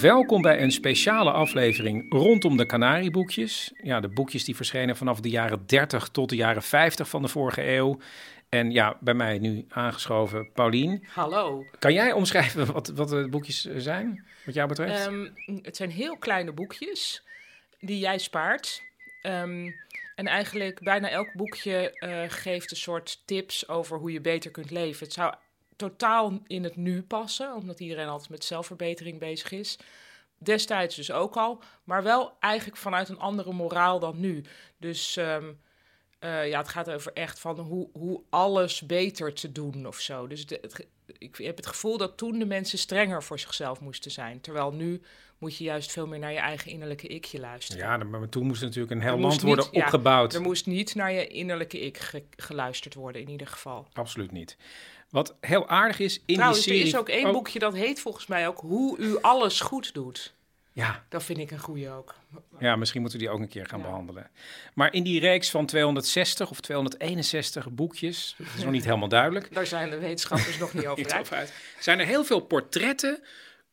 Welkom bij een speciale aflevering rondom de Canarieboekjes. Ja, de boekjes die verschenen vanaf de jaren 30 tot de jaren 50 van de vorige eeuw. En ja, bij mij nu aangeschoven Paulien. Hallo. Kan jij omschrijven wat, wat de boekjes zijn, wat jou betreft? Ehm, het zijn heel kleine boekjes die jij spaart. Ehm, en eigenlijk bijna elk boekje eh, geeft een soort tips over hoe je beter kunt leven. Het zou totaal in het nu passen, omdat iedereen altijd met zelfverbetering bezig is. Destijds dus ook al, maar wel eigenlijk vanuit een andere moraal dan nu. Dus ehm, eh, ja, het gaat over echt van hoe, hoe alles beter te doen of zo. Dus ik heb het gevoel dat toen de mensen strenger voor zichzelf moesten zijn. Terwijl nu moet je juist veel meer naar je eigen innerlijke ikje luisteren. ja, maar toen moest natuurlijk een heel Er land worden niet- ja, opgebouwd. Er moest niet naar je innerlijke ik ge- geluisterd worden, in ieder geval. Absoluut niet. Wat heel aardig is in Trouwens, die er serie... is ook één Oh, boekje dat heet volgens mij ook Hoe u alles goed doet. Ja, Dat vind ik een goeie ook. Ja, misschien moeten we die ook een keer gaan Ja. behandelen. Maar in die reeks van 260 of 261 boekjes, dat is nog niet helemaal duidelijk, Daar zijn de wetenschappers nog niet over niet uit. over uit, zijn er heel veel portretten,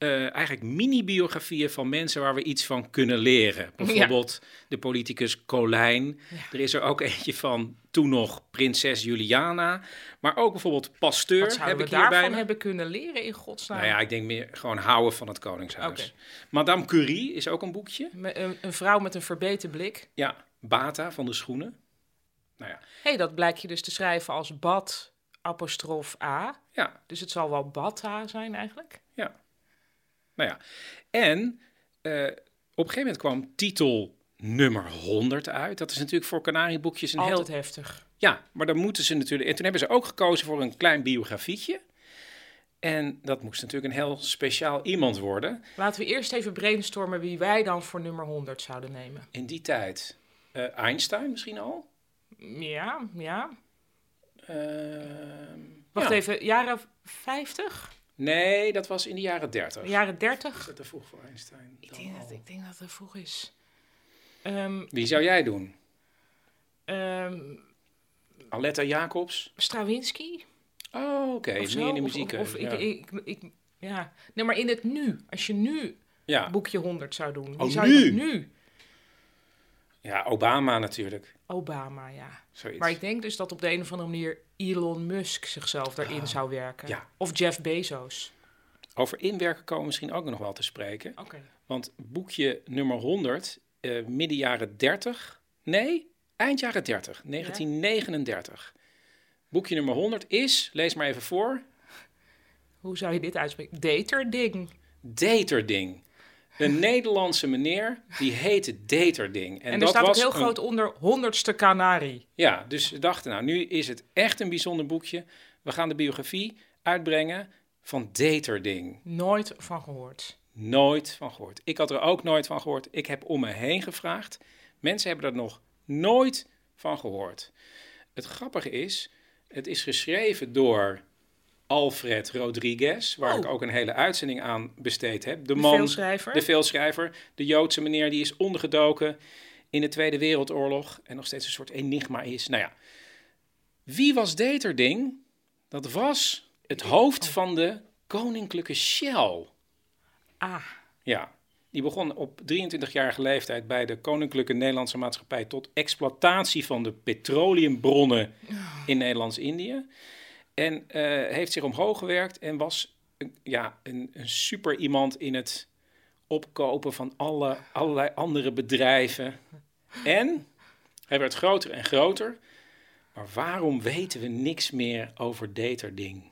eh, eigenlijk mini-biografieën van mensen waar we iets van kunnen leren. Bijvoorbeeld de politicus Colijn. Er is er ook eentje van toen nog prinses Juliana. Maar ook bijvoorbeeld Pasteur Wat heb zouden we ik daarvan me. hebben kunnen leren in godsnaam? Nou ja, ik denk meer gewoon houden van het Koningshuis. Madame Curie is ook een boekje. Me- Een, een vrouw met een verbeten blik. Ja, Bata van de schoenen. Nou ja, hey, dat blijkt je dus te schrijven als bad apostrof A. ja, Dus het zal wel bata zijn eigenlijk. ja. Nou ja, en eh, op een gegeven moment kwam titel nummer 100 uit. Dat is natuurlijk voor Canarieboekjes een Altijd heel... heftig. Ja, maar dan moeten ze natuurlijk... En toen hebben ze ook gekozen voor een klein biografietje. En dat moest natuurlijk een heel speciaal iemand worden. Laten we eerst even brainstormen wie wij dan voor nummer 100 zouden nemen. In die tijd eh, Einstein misschien al. Ja, ja. Ehm, Wacht ja. even, jaren 50? Nee, dat was in de jaren 30. Jaren Is 30? dat te vroeg voor Einstein? Ik denk, dat, ik denk dat het vroeg is. Ehm, Wie zou jij doen? ehm, Aletta Jacobs? Stravinsky? Oh, oké. Of Meer in de muziek. Of, of ja. ik, ik, ik, ja. Nee, maar in het nu. Als je nu ja. boekje 100 zou doen. Wie Oh, zou je nu? dan nu? Ja, Obama natuurlijk. Obama, ja. Zoiets. Maar ik denk dus dat op de een of andere manier Elon Musk zichzelf daarin zou werken. Ah, ja. Of Jeff Bezos. Over inwerken komen we misschien ook nog wel te spreken. Oké. Want boekje nummer 100, eh, midden jaren 30. Nee, eind jaren 30, 1939. Boekje nummer 100 is, lees maar even voor, Hoe zou je dit uitspreken? Daterding. Daterding. Een Nederlandse meneer, die heette Daterding. En, er dat staat ook was heel een- groot onder honderdste Canari. Ja, dus ze dachten, nou, nu is het echt een bijzonder boekje. We gaan de biografie uitbrengen van Daterding. Nooit van gehoord. Nooit van gehoord. Ik had er ook nooit van gehoord. Ik heb om me heen gevraagd. Mensen hebben er nog nooit van gehoord. Het grappige is, het is geschreven door Alfred Rodriguez, waar Oh. ik ook een hele uitzending aan besteed heb. De, De man, veelschrijver. de veelschrijver, de Joodse meneer die is ondergedoken in de Tweede Wereldoorlog en nog steeds een soort enigma is. Nou ja, wie was Deterding? Dat was het hoofd van de koninklijke Shell. Ah, Ja, Die begon op 23-jarige leeftijd bij de Koninklijke Nederlandse Maatschappij tot exploitatie van de petroleumbronnen in Nederlands-Indië. En eh, heeft zich omhoog gewerkt en was een- ja, een, een super iemand in het opkopen van alle, allerlei andere bedrijven. En hij werd groter en groter. Maar waarom weten we niks meer over Daterding?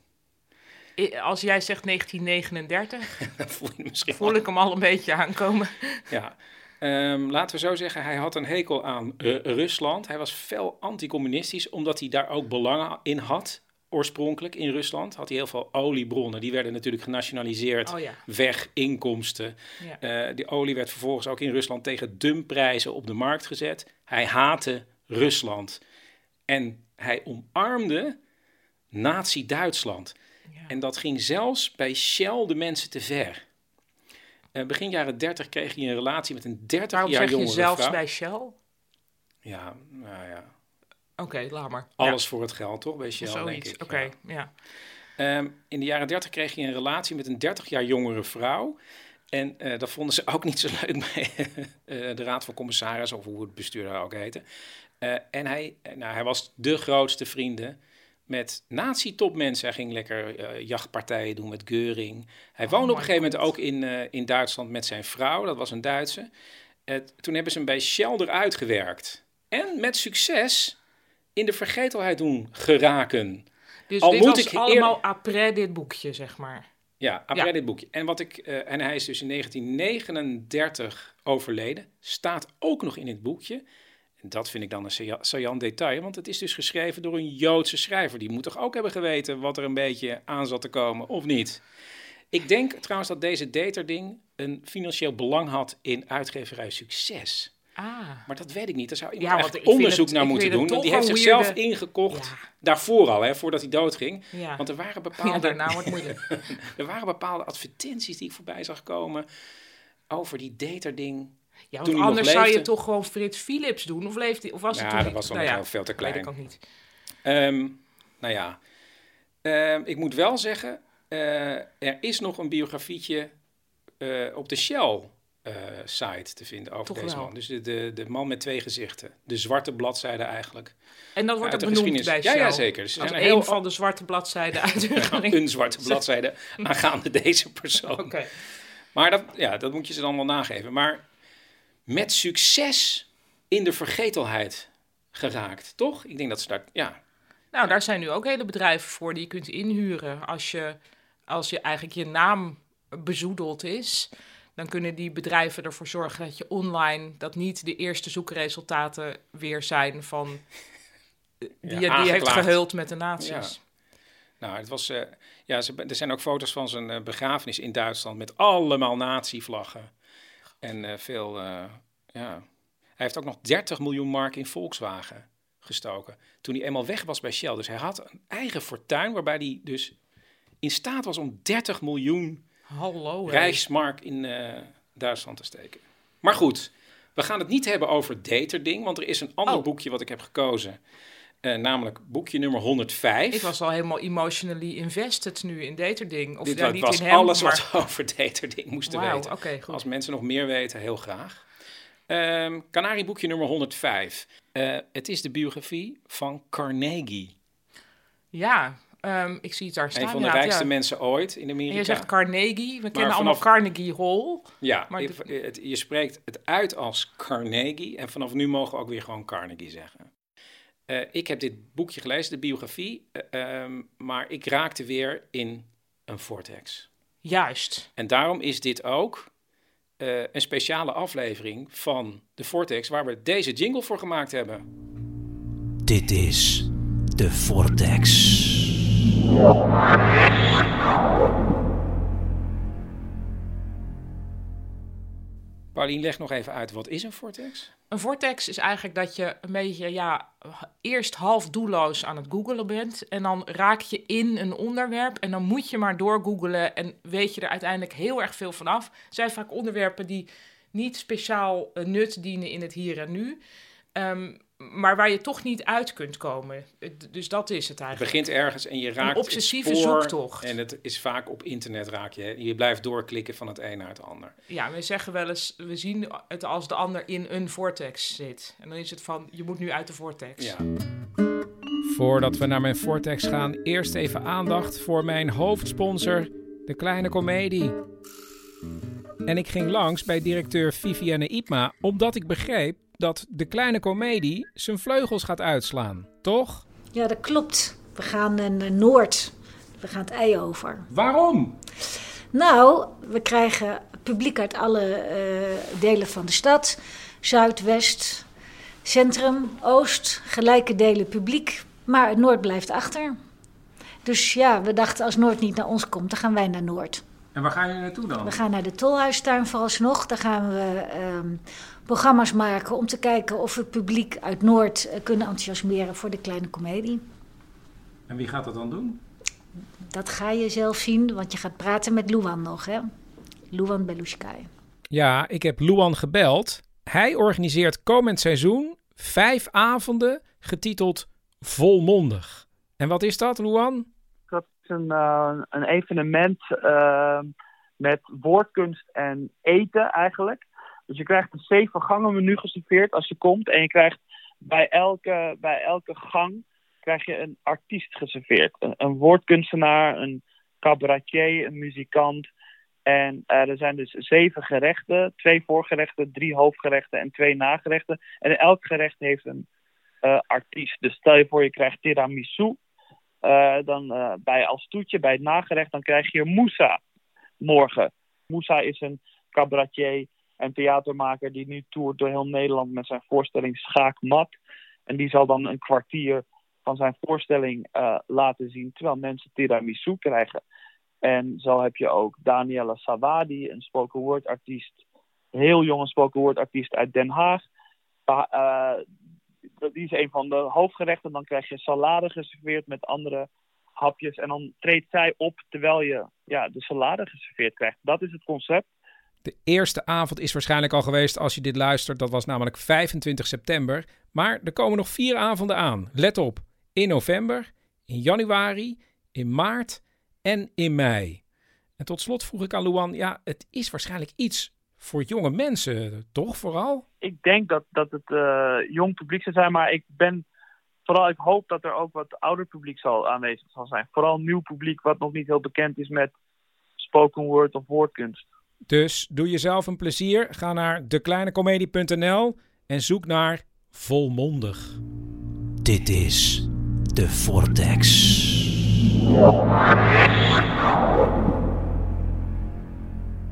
Als jij zegt 1939, Dan voel voel ik hem al een beetje aankomen. Ja. Ehm, laten we zo zeggen, hij had een hekel aan eh, Rusland. Hij was fel anticommunistisch, omdat hij daar ook belangen in had. Oorspronkelijk in Rusland had hij heel veel oliebronnen. Die werden natuurlijk genationaliseerd. Oh ja. Weg, inkomsten. Ja. Eh, die olie werd vervolgens ook in Rusland tegen dumpprijzen op de markt gezet. Hij haatte Rusland. En hij omarmde Nazi-Duitsland. Ja. En dat ging zelfs bij Shell de mensen te ver. Eh, begin jaren 30 kreeg hij een relatie met een 30 Waarom jaar zeg je jongere zelfs vrouw. bij Shell? Ja, nou ja. Oké, laat maar. Alles voor het geld, toch? Bij Shell, denk zoiets. ik. Oké, Ja. ja. Ehm, in de jaren 30 kreeg hij een relatie met een 30 jaar jongere vrouw. En eh, dat vonden ze ook niet zo leuk bij eh, de Raad van Commissarissen, of hoe het bestuur daar ook heette. Eh, en hij, nou, hij was de grootste vrienden met nazi-topmensen. Hij ging lekker eh, jachtpartijen doen met Geuring. Hij woonde op een gegeven moment ook in, eh, in Duitsland met zijn vrouw. Dat was een Duitse. Toen hebben ze hem bij Shell eruit gewerkt. En met succes in de vergetelheid doen geraken. Dus Al dit moet was ik allemaal après dit boekje, zeg maar. Ja, après Ja. dit boekje. En, wat ik, eh, en hij is dus in 1939 overleden. Staat ook nog in het boekje. En dat vind ik dan een saillant detail. Want het is dus geschreven door een Joodse schrijver. Die moet toch ook hebben geweten wat er een beetje aan zat te komen, of niet? Ik denk trouwens dat deze daterding een financieel belang had in uitgeverij Succes. Ah. Maar dat weet ik niet. Daar zou iemand Ja, onderzoek het- naar moeten doen. Want die heeft zichzelf ingekocht. Ja. Daarvoor al, hè, voordat hij doodging. Ja. Want er waren bepaalde daarna wordt het moeilijk. er waren bepaalde advertenties die ik voorbij zag komen over die daterding. Ja, want anders zou je leefde. toch gewoon Frits Philips doen? Of, leeft hij, of was Ja, het toen dat niet? was dan nou nog veel te klein. ik ook niet. Ehm, nou ja, Ehm, ik moet wel zeggen, eh, er is nog een biografietje eh, op de Shell-site te vinden over Toch deze wel. man. Dus de, de, de man met twee gezichten. De zwarte bladzijde eigenlijk. En dat wordt de benoemd bij. Ja, ja, zeker. Dus zijn een heel- van de zwarte bladzijden uit een zwarte bladzijde aangaande deze persoon. Oké. Maar dat, ja, dat moet je ze dan wel nageven. Maar met succes in de vergetelheid geraakt, toch? Ik denk dat ze daar, ja, Nou, daar zijn nu ook hele bedrijven voor die je kunt inhuren. Als je, als je eigenlijk je naam bezoedeld is, dan kunnen die bedrijven ervoor zorgen dat je online, dat niet de eerste zoekresultaten weer zijn van die, die heeft aangeklaagd. gehuld met de nazi's. Nou, het was, eh, ja, ze, er zijn ook foto's van zijn eh, begrafenis in Duitsland met allemaal nazi-vlaggen. En eh, veel, eh, ja. Hij heeft ook nog 30 miljoen mark in Volkswagen gestoken. Toen hij eenmaal weg was bij Shell. Dus hij had een eigen fortuin waarbij hij dus in staat was om 30 miljoen Hallo. hè. Rijksmark in eh, Duitsland te steken. Maar goed, we gaan het niet hebben over Daterding, want er is een ander Oh. boekje wat ik heb gekozen. Eh, namelijk boekje nummer 105. Ik was al helemaal emotionally invested nu in Daterding. Of Dit ja, wa- niet was in hem, alles maar... wat we over Daterding moesten weten. goed. Als mensen nog meer weten, heel graag. Ehm Canari boekje nummer 105. Eh, het is de biografie van Carnegie. Ja, ehm, ik zie het daar staan. een van de rijkste ja. mensen ooit in En Amerika. je zegt Carnegie. We kennen allemaal vanaf- Carnegie Hall. Ja, Maar het- je spreekt het uit als Carnegie. En vanaf nu mogen we ook weer gewoon Carnegie zeggen. Eh, ik heb dit boekje gelezen, de biografie. eh, ehm, maar ik raakte weer in een vortex. Juist. En daarom is dit ook eh, een speciale aflevering van de Vortex... waar we deze jingle voor gemaakt hebben. Dit is de Vortex. Paulien, leg nog even uit, wat is een Vortex? Een vortex is eigenlijk dat je een beetje, ja, eerst half doelloos aan het googelen bent. En dan raak je in een onderwerp en dan moet je maar doorgoogelen en weet je er uiteindelijk heel erg veel van af. Zijn vaak onderwerpen die niet speciaal eh, nut dienen in het hier en nu. Ehm, maar waar je toch niet uit kunt komen. Het- Dus dat is het Het eigenlijk. begint ergens en je raakt obsessieve het spoor. zoektocht. En het is vaak op internet raak je. Je blijft doorklikken van het een naar het ander. Ja, we zeggen wel eens, we zien het als de ander in een vortex zit. En dan is het van, je moet nu uit de vortex. Ja. Voordat we naar mijn Vortex gaan, eerst even aandacht voor mijn hoofdsponsor, de Kleine Comedie. En ik ging langs bij directeur Vivienne Ipma, omdat ik begreep dat de Kleine Comedie zijn vleugels gaat uitslaan. Toch? Ja, dat klopt. We gaan naar Noord. We gaan het ei over. Waarom? Nou, we krijgen publiek uit alle eh, delen van de stad. Zuidwest, centrum, oost. Gelijke delen publiek. Maar het Noord blijft achter. Dus ja, we dachten als Noord niet naar ons komt, dan gaan wij naar Noord. En waar gaan jullie naartoe dan? We gaan naar de Tolhuistuin vooralsnog. Daar gaan we ehm, programma's maken om te kijken of we het publiek uit Noord eh, kunnen enthousiasmeren voor de kleine komedie. En wie gaat dat dan doen? Dat ga je zelf zien, want je gaat praten met Luan nog, hè? Luan Belushkai. Ja, ik heb Luan gebeld. Hij organiseert komend seizoen vijf avonden getiteld Volmondig. En wat is dat, Luan? Dat is een, eh, een evenement eh, met woordkunst en eten eigenlijk. Dus je krijgt een zeven gangen menu geserveerd als je komt. En je krijgt bij elke, bij elke gang krijg je een artiest geserveerd. Een, een woordkunstenaar, een cabaretier, een muzikant. En eh, er zijn dus zeven gerechten. Twee voorgerechten, drie hoofdgerechten en twee nagerechten. En elk gerecht heeft een eh, artiest. Dus stel je voor je krijgt tiramisu. Eh, dan bij als toetje, bij het nagerecht, dan krijg je Moussa morgen. Moussa is een cabaretier en theatermaker die nu toert door heel Nederland met zijn voorstelling Schaakmat. En die zal dan een kwartier van zijn voorstelling eh, laten zien, terwijl mensen tiramisu krijgen. En zo heb je ook Daniela Sawadi, een spoken word artiest, heel jonge spoken word artiest uit Den Haag. Eh, die is een van de hoofdgerechten. Dan krijg je salade geserveerd met andere hapjes. En dan treedt zij op terwijl je ja, de salade geserveerd krijgt. Dat is het concept. De eerste avond is waarschijnlijk al geweest als je dit luistert. Dat was namelijk 25 september. Maar er komen nog vier avonden aan. Let op. In november, in januari, in maart en in mei. En tot slot vroeg ik aan Luan, ja, het is waarschijnlijk iets voor jonge mensen, toch vooral? Ik denk dat, dat het eh, jong publiek zal zijn, maar ik ben vooral, ik hoop dat er ook wat ouder publiek zal aanwezig zal zijn. Vooral nieuw publiek wat nog niet heel bekend is met spoken word of woordkunst. Dus doe jezelf een plezier. Ga naar dekleinecomedie.nl en zoek naar Volmondig. Dit is de Vortex.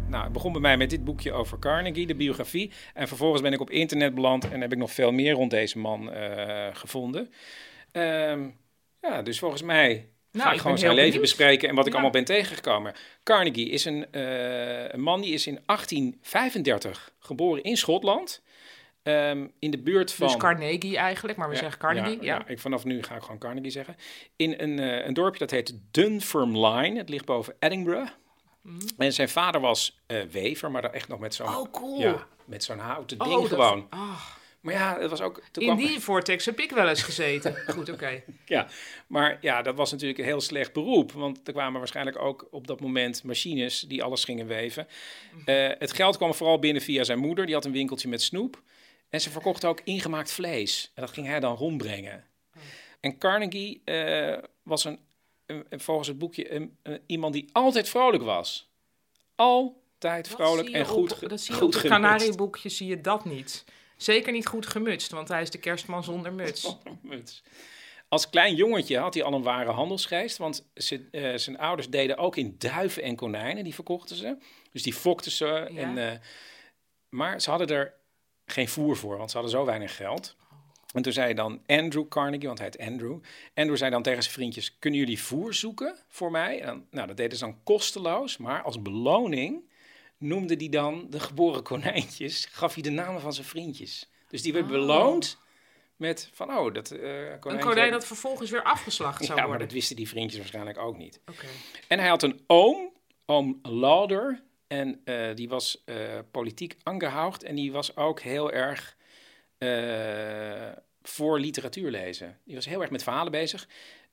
Nou, het begon bij mij met dit boekje over Carnegie, de biografie. En vervolgens ben ik op internet beland en heb ik nog veel meer rond deze man eh, gevonden. Ehm, ja, dus volgens mij Nou, ga ik gewoon zijn leven benieuwd. bespreken en wat ik Ja. allemaal ben tegengekomen. Carnegie is een, eh, een man die is in 1835 geboren in Schotland. Ehm, in de buurt van... Dus Carnegie eigenlijk, maar we Ja, zeggen Carnegie. Ja, ja, ik, vanaf nu ga ik gewoon Carnegie zeggen. In een, eh, een dorpje dat heet Dunfermline. Het ligt boven Edinburgh. En zijn vader was eh, wever, maar dan echt nog met zo'n... Oh, cool. Ja, met zo'n houten Oh, ding dat- gewoon. ah. Maar ja, het was ook... toen In kwam- die vortex heb ik wel eens gezeten. Goed, oké. Ja, maar ja, dat was natuurlijk een heel slecht beroep. Want er kwamen waarschijnlijk ook op dat moment machines die alles gingen weven. Eh, het geld kwam vooral binnen via zijn moeder. Die had een winkeltje met snoep. En ze verkocht ook ingemaakt vlees. En dat ging hij dan rondbrengen. En Carnegie eh, was een, een- volgens het boekje een, een- iemand die altijd vrolijk was. Altijd vrolijk en goed, op, dat zie je goed op het. Canarieboekje zie je dat niet. Zeker niet goed gemutst, want hij is de kerstman zonder muts. muts. Als klein jongetje had hij al een ware handelsgeest, want ze, eh, zijn ouders deden ook in duiven en konijnen, die verkochten ze. Dus die fokten ze. En, eh, maar ze hadden er geen voer voor, want ze hadden zo weinig geld. En toen zei dan Andrew Carnegie, want hij heet Andrew. Andrew zei dan tegen zijn vriendjes, kunnen jullie voer zoeken voor mij? En nou, dat deden ze dan kosteloos, maar als beloning noemde hij dan de geboren konijntjes, gaf hij de namen van zijn vriendjes. Dus die werd Oh. beloond met van, oh, dat eh Een konijn dat vervolgens weer afgeslacht zou Ja, maar worden. dat wisten die vriendjes waarschijnlijk ook niet. Oké. En hij had een oom, oom Lauder. En eh, die was eh, politiek aangehoogd. En die was ook heel erg... voor literatuur lezen. Die was heel erg met verhalen bezig.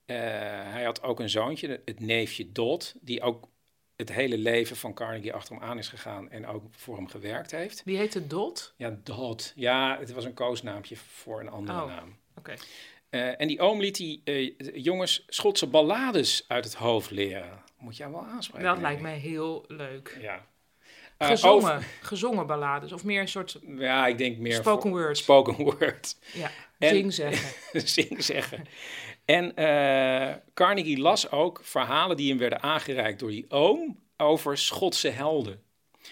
Hij had ook een zoontje, het neefje Dot, die ook het hele leven van Carnegie achter hem aan is gegaan en ook voor hem gewerkt heeft. Die heette Dot? Ja, Dot. Ja, het was een koosnaampje voor een andere Oh, naam. Oké. Eh, en die oom liet die eh, jongens Schotse ballades uit het hoofd leren. Moet jij wel aanspreken. Dat lijkt mij heel leuk. Ja. Eh, Gezongen, over- gezongen ballades. Of meer een soort Ja, ik denk meer spoken word. Spoken word. Ja, En- zing zeggen. zing zeggen. En eh, Carnegie las ook verhalen die hem werden aangereikt door die oom over Schotse helden.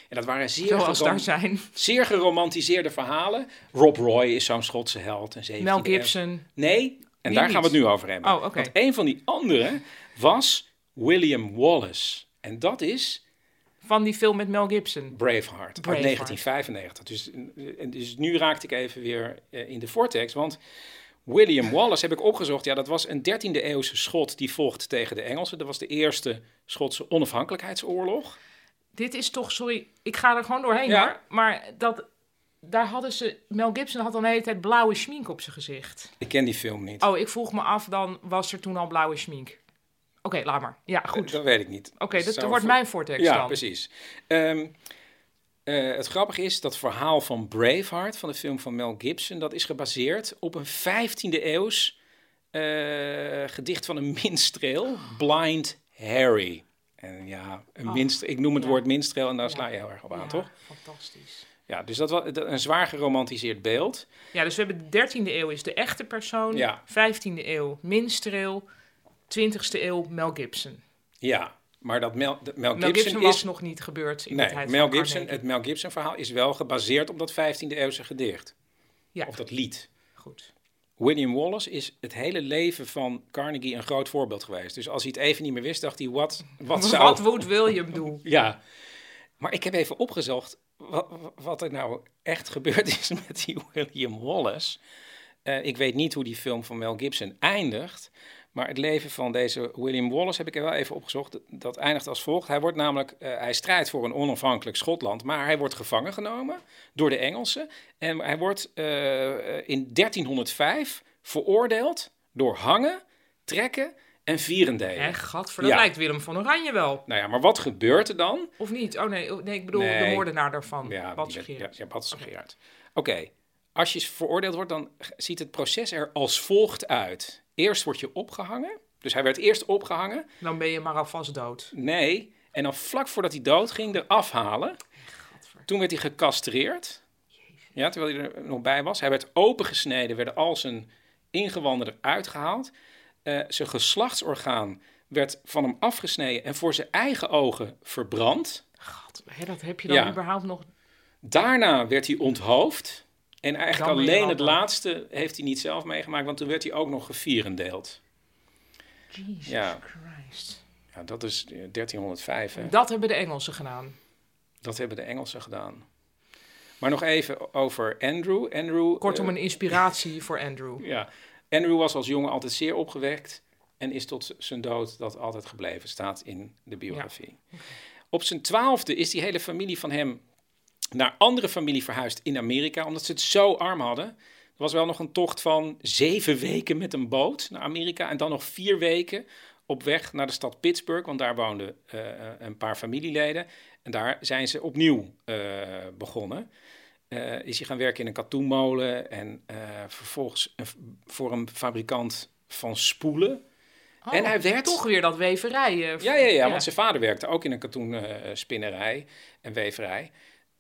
En dat waren zeer, Zoals daar zijn. zeer geromantiseerde verhalen. Rob Roy is zo'n Schotse held. Een 17e Mel. Gibson. Nee, en daar gaan we het nu over hebben. Oh, oké. Want een van die anderen was William Wallace. En dat is Van die film met Mel Gibson. Braveheart, uit Braveheart. 1995. Dus, dus nu raakte ik even weer eh, in de vortex, want William Wallace heb ik opgezocht. Ja, dat was een 13e eeuwse Schot die vocht tegen de Engelsen. Dat was de eerste Schotse onafhankelijkheidsoorlog. Dit is toch, sorry, ik ga er gewoon doorheen Ja. hoor. Maar dat, daar hadden ze, Mel Gibson had dan de hele tijd blauwe schmink op zijn gezicht. Ik ken die film niet. Oh, ik vroeg me af, dan was er toen al blauwe schmink. Oké, laat maar. Ja, goed. Eh, Dat weet ik niet. Oké, dat wordt voor- mijn vortex Ja, dan. precies. Ehm, eh, het grappige is, dat verhaal van Braveheart, van de film van Mel Gibson, dat is gebaseerd op een 15e eeuws eh, gedicht van een minstreel, Blind Harry. En ja, een Oh, ik noem het ja. woord minstreel en daar Ja. sla je heel erg op aan, Ja, toch? Fantastisch. Ja, dus dat was een zwaar geromantiseerd beeld. Ja, dus we hebben de 13e eeuw is de echte persoon. Ja. 15e eeuw minstreel. 20e eeuw Mel Gibson. Ja, maar dat Mel, de- Mel, Mel Gibson, is... was nog niet gebeurd in de Nee, tijd Mel van Gibson, het Mel Gibson verhaal is wel gebaseerd op dat 15e eeuwse gedicht. Ja. Of dat lied. Goed. William Wallace is het hele leven van Carnegie een groot voorbeeld geweest. Dus als hij het even niet meer wist, dacht hij, wat, wat zou... Wat moet William doen? Ja, maar ik heb even opgezocht wat, wat er nou echt gebeurd is met die William Wallace. Eh, ik weet niet hoe die film van Mel Gibson eindigt. Maar het leven van deze William Wallace heb ik er wel even opgezocht. Dat eindigt als volgt. Hij wordt namelijk, eh, hij strijdt voor een onafhankelijk Schotland, maar hij wordt gevangen genomen door de Engelsen. En hij wordt eh, in 1305 veroordeeld door hangen, trekken en vierendelen. Echt, gadver, dat Ja. lijkt Willem van Oranje wel. Nou ja, maar wat gebeurt er dan? Of niet? Oh nee, oh, nee ik bedoel de moordenaar daarvan. Ja, werd- Gerard. Ja, ja, Gerard. Oké, als je veroordeeld wordt, dan ziet het proces er als volgt uit. Eerst word je opgehangen. Dus hij werd eerst opgehangen. Dan ben je maar alvast dood. Nee. En dan vlak voordat hij dood ging, eraf halen. Toen werd hij gecastreerd. Ja, terwijl hij er nog bij was. Hij werd opengesneden, werden al zijn ingewanden eruit gehaald. Eh, zijn geslachtsorgaan werd van hem afgesneden en voor zijn eigen ogen verbrand. Hé, dat heb je dan Ja. überhaupt nog... Daarna werd hij onthoofd. En eigenlijk alleen het laatste heeft hij niet zelf meegemaakt, want toen werd hij ook nog gevierendeeld. Jesus Ja. Christ. Ja, dat is eh, 1305. Hè? Dat hebben de Engelsen gedaan. Dat hebben de Engelsen gedaan. Maar nog even over Andrew. Andrew Kortom, eh, een inspiratie voor Andrew. Ja, Andrew was als jongen altijd zeer opgewekt en is tot zijn dood dat altijd gebleven, staat in de biografie. Op zijn twaalfde is die hele familie van hem naar andere familie verhuisd in Amerika, omdat ze het zo arm hadden. Er was wel nog een tocht van zeven weken met een boot naar Amerika en dan nog vier weken op weg naar de stad Pittsburgh, want daar woonden eh, een paar familieleden. En daar zijn ze opnieuw eh, begonnen. Eh, is hij gaan werken in een katoenmolen en vervolgens een- voor een fabrikant van spoelen. Oh, en hij werd Toch weer dat weverij. ja, ja, ja, want zijn vader werkte ook in een katoenspinnerij en weverij.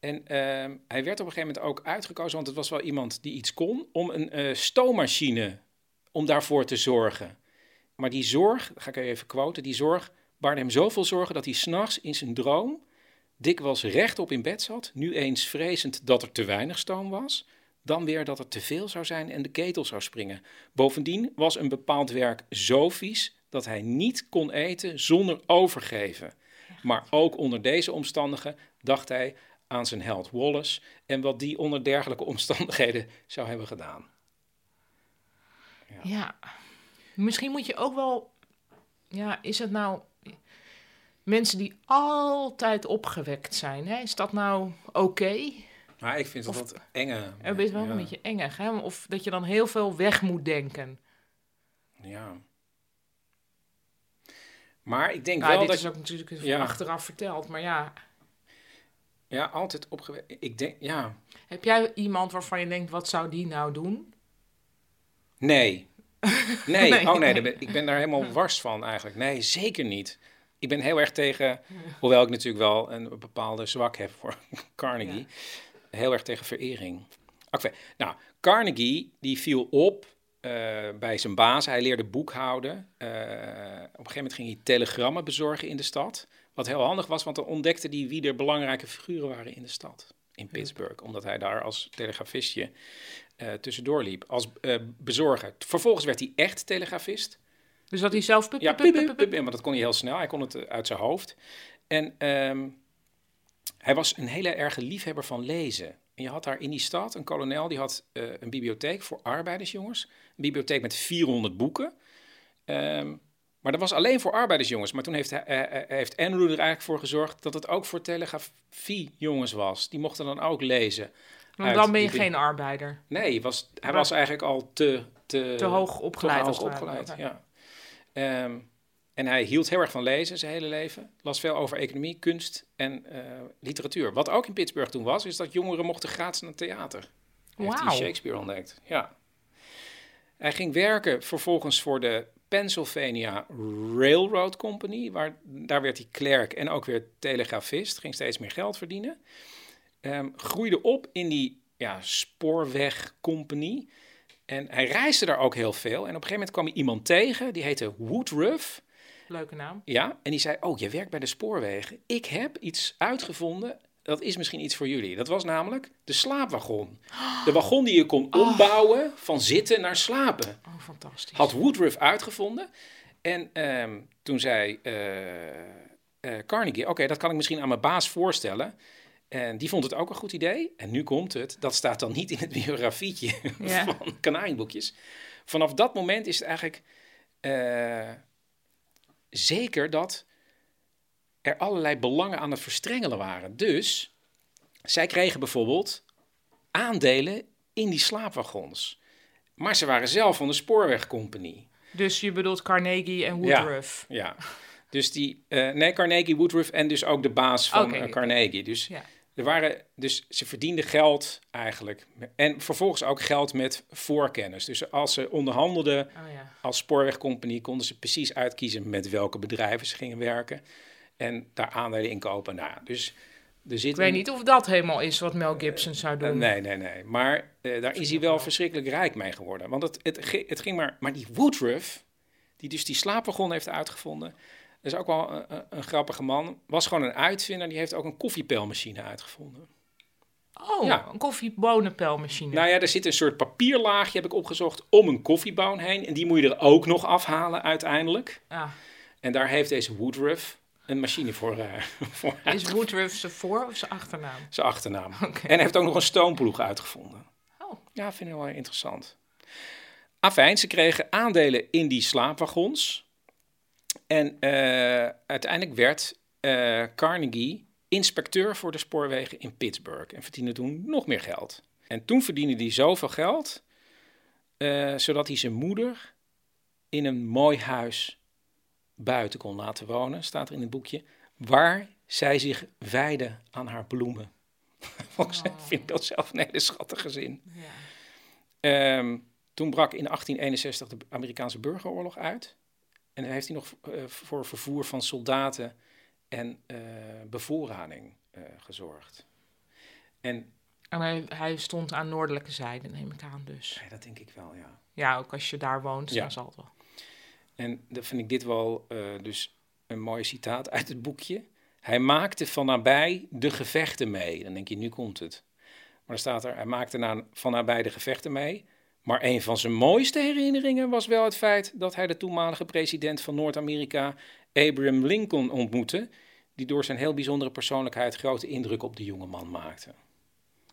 En ehm, hij werd op een gegeven moment ook uitgekozen, want het was wel iemand die iets kon, om een eh, stoommachine, om daarvoor te zorgen. Maar die zorg, ga ik even quoten, die zorg baarde hem zoveel zorgen dat hij s'nachts in zijn droom dikwijls rechtop in bed zat, nu eens vrezend dat er te weinig stoom was, dan weer dat er te veel zou zijn en de ketel zou springen. Bovendien was een bepaald werk zo vies dat hij niet kon eten zonder overgeven. Maar ook onder deze omstandigheden dacht hij aan zijn held Wallace en wat die onder dergelijke omstandigheden zou hebben gedaan. Ja. Misschien moet je ook wel... Ja, is het nou... Mensen die altijd opgewekt zijn, hè? is dat nou oké? Maar ik vind dat Of- wat enge. Het is wel ja. een beetje engig, hè? Of dat je dan heel veel weg moet denken. Ja. Maar ik denk Nou, wel dit dat is ook natuurlijk Ja. achteraf verteld, maar ja. Ja, altijd opgewe... Ik denk, ja. Heb jij iemand waarvan je denkt, wat zou die nou doen? Nee. Nee, Nee. oh nee, ben- ik ben daar helemaal wars van eigenlijk. Nee, zeker niet. Ik ben heel erg tegen, hoewel ik natuurlijk wel een bepaalde zwak heb voor Carnegie, heel erg tegen verering. Oké, nou, Carnegie die viel op eh, bij zijn baas. Hij leerde boekhouden. Eh, op een gegeven moment ging hij telegrammen bezorgen in de stad. Wat heel handig was, want dan ontdekte hij wie er belangrijke figuren waren in de stad. In Pittsburgh, omdat hij daar als telegrafistje eh, tussendoor liep. Als eh, bezorger. Vervolgens werd hij echt telegrafist. Dus dat hij zelf... pup, Ja, maar dat kon hij heel snel. Hij kon het eh, uit zijn hoofd. En ehm, hij was een hele erge liefhebber van lezen. En je had daar in die stad een kolonel, die had een bibliotheek voor arbeidersjongens. Een bibliotheek met 400 boeken. Ehm, maar dat was alleen voor arbeidersjongens. Maar toen heeft, eh, heeft Andrew er eigenlijk voor gezorgd dat het ook voor telegrafiejongens was. Die mochten dan ook lezen. Want dan ben je geen arbeider. Nee, hij was, hij Maar- was eigenlijk al te... Te, Te hoog opgeleid Te als hoog opgeleid, ja. Ehm, en hij hield heel erg van lezen zijn hele leven. Las veel over economie, kunst en literatuur. Wat ook in Pittsburgh toen was, is dat jongeren mochten gratis naar het theater. Heeft hij Wauw. Shakespeare ontdekt, ja. Hij ging werken vervolgens voor de Pennsylvania Railroad Company. Waar, daar werd hij klerk en ook weer telegrafist. Ging steeds meer geld verdienen. Ehm, groeide op in die ja, spoorwegcompagnie. En hij reisde daar ook heel veel. En op een gegeven moment kwam hij iemand tegen, die heette Woodruff. Leuke naam. Ja, en die zei, oh, je werkt bij de spoorwegen. Ik heb iets uitgevonden, dat is misschien iets voor jullie. Dat was namelijk de slaapwagon. De wagon die je kon ombouwen van zitten naar slapen. Oh, fantastisch. Had Woodruff uitgevonden. En ehm, toen zei eh, eh, Carnegie, oké, dat kan ik misschien aan mijn baas voorstellen. En die vond het ook een goed idee. En nu komt het, dat staat dan niet in het biografietje Ja. van kanaaienboekjes. Vanaf dat moment is het eigenlijk eh, zeker dat er allerlei belangen aan het verstrengelen waren. Dus zij kregen bijvoorbeeld aandelen in die slaapwagons. Maar ze waren zelf van de spoorwegcompagnie. Dus je bedoelt Carnegie en Woodruff. Ja, ja. Dus die, eh, nee, Carnegie, Woodruff en dus ook de baas van eh, Carnegie. Dus, Ja. er waren, dus ze verdienden geld eigenlijk. En vervolgens ook geld met voorkennis. Dus als ze onderhandelden Oh ja. als spoorwegcompagnie, konden ze precies uitkiezen met welke bedrijven ze gingen werken. En daar aandelen in kopen. Nou, dus er zit Ik weet een- niet of dat helemaal is wat Mel Gibson zou doen. nee, nee, nee. Maar eh, daar is hij wel verschrikkelijk rijk mee geworden. Want het, het, ging maar... Maar die Woodruff, die dus die slaapwagon heeft uitgevonden... Dat is ook wel een, een, een grappige man. Was gewoon een uitvinder. Die heeft ook een koffiepelmachine uitgevonden. Oh, Ja. een koffiebonenpelmachine. Nou ja, er zit een soort papierlaagje, heb ik opgezocht, om een koffieboon heen. En die moet je er ook nog afhalen uiteindelijk. Ah, En daar heeft deze Woodruff een machine voor, voor is Woodruff zijn voor- of zijn achternaam? zijn achternaam. En hij heeft ook nog een stoomploeg uitgevonden. Oh. Ja, vind ik wel interessant. Afijn, ze kregen aandelen in die slaapwagons. En eh, uiteindelijk werd eh, Carnegie inspecteur voor de spoorwegen in Pittsburgh. En verdiende toen nog meer geld. En toen verdiende hij zoveel geld, eh, zodat hij zijn moeder in een mooi huis buiten kon laten wonen, staat er in het boekje, waar zij zich wijde aan haar bloemen. Volgens mij vind ik dat zelf een hele schattige zin. Ja. Ehm, toen brak in 1861 de Amerikaanse burgeroorlog uit. En heeft hij nog eh, voor vervoer van soldaten en eh, bevoorrading eh, gezorgd. En En hij, hij stond aan noordelijke zijde, neem ik aan dus. ja, dat denk ik wel, ja. Ja, ook als je daar woont, Ja. dan zal het wel. En dan vind ik dit wel eh, dus een mooi citaat uit het boekje. Hij maakte van nabij de gevechten mee. Dan denk je, nu komt het. Maar dan staat er, hij maakte van nabij de gevechten mee. Maar een van zijn mooiste herinneringen was wel het feit dat hij de toenmalige president van Noord-Amerika, Abraham Lincoln, ontmoette. Die door zijn heel bijzondere persoonlijkheid grote indruk op de jonge man maakte.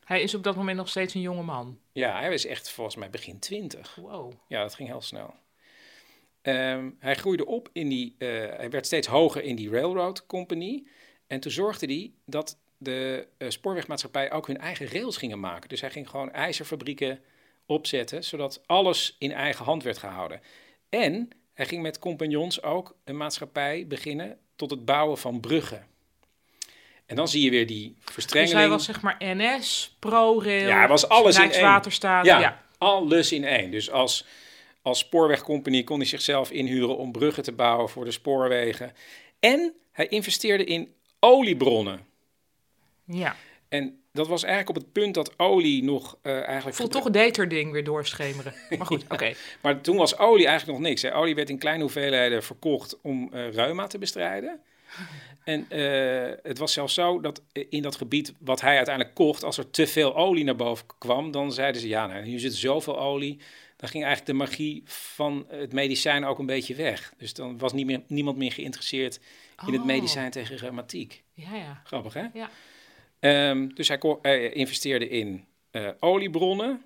Hij is op dat moment nog steeds een jonge man. Ja, hij was echt volgens mij begin twintig. Wow. Ja, dat ging heel snel. Ehm, hij groeide op in die, eh, hij werd steeds hoger in die railroad company. En toen zorgde hij dat de eh, spoorwegmaatschappij ook hun eigen rails gingen maken. Dus hij ging gewoon ijzerfabrieken opzetten, zodat alles in eigen hand werd gehouden. En hij ging met compagnons ook een maatschappij beginnen tot het bouwen van bruggen. En dan zie je weer die Dus verstrengeling. hij was zeg maar NS, ProRail, Ja, hij was alles in één. Rijkswaterstaat. Ja, ja. alles in één. Dus als, als spoorwegcompagnie kon hij zichzelf inhuren om bruggen te bouwen voor de spoorwegen. En hij investeerde in oliebronnen. Ja. En dat was eigenlijk op het punt dat olie nog eh eigenlijk... Voel toch het Deter-ding weer doorschemeren. Maar goed, oké. Maar toen was olie eigenlijk nog niks. Hè. Olie werd in kleine hoeveelheden verkocht om eh reuma te bestrijden. En eh, het was zelfs zo dat in dat gebied wat hij uiteindelijk kocht, als er te veel olie naar boven kwam, dan zeiden ze, ja, nou, hier zit zoveel olie. Dan ging eigenlijk de magie van het medicijn ook een beetje weg. Dus dan was niet meer, niemand meer geïnteresseerd in het Oh. medicijn tegen reumatiek. Ja, ja. Grappig, hè? Ja. Ehm, dus hij, hij investeerde in eh, oliebronnen.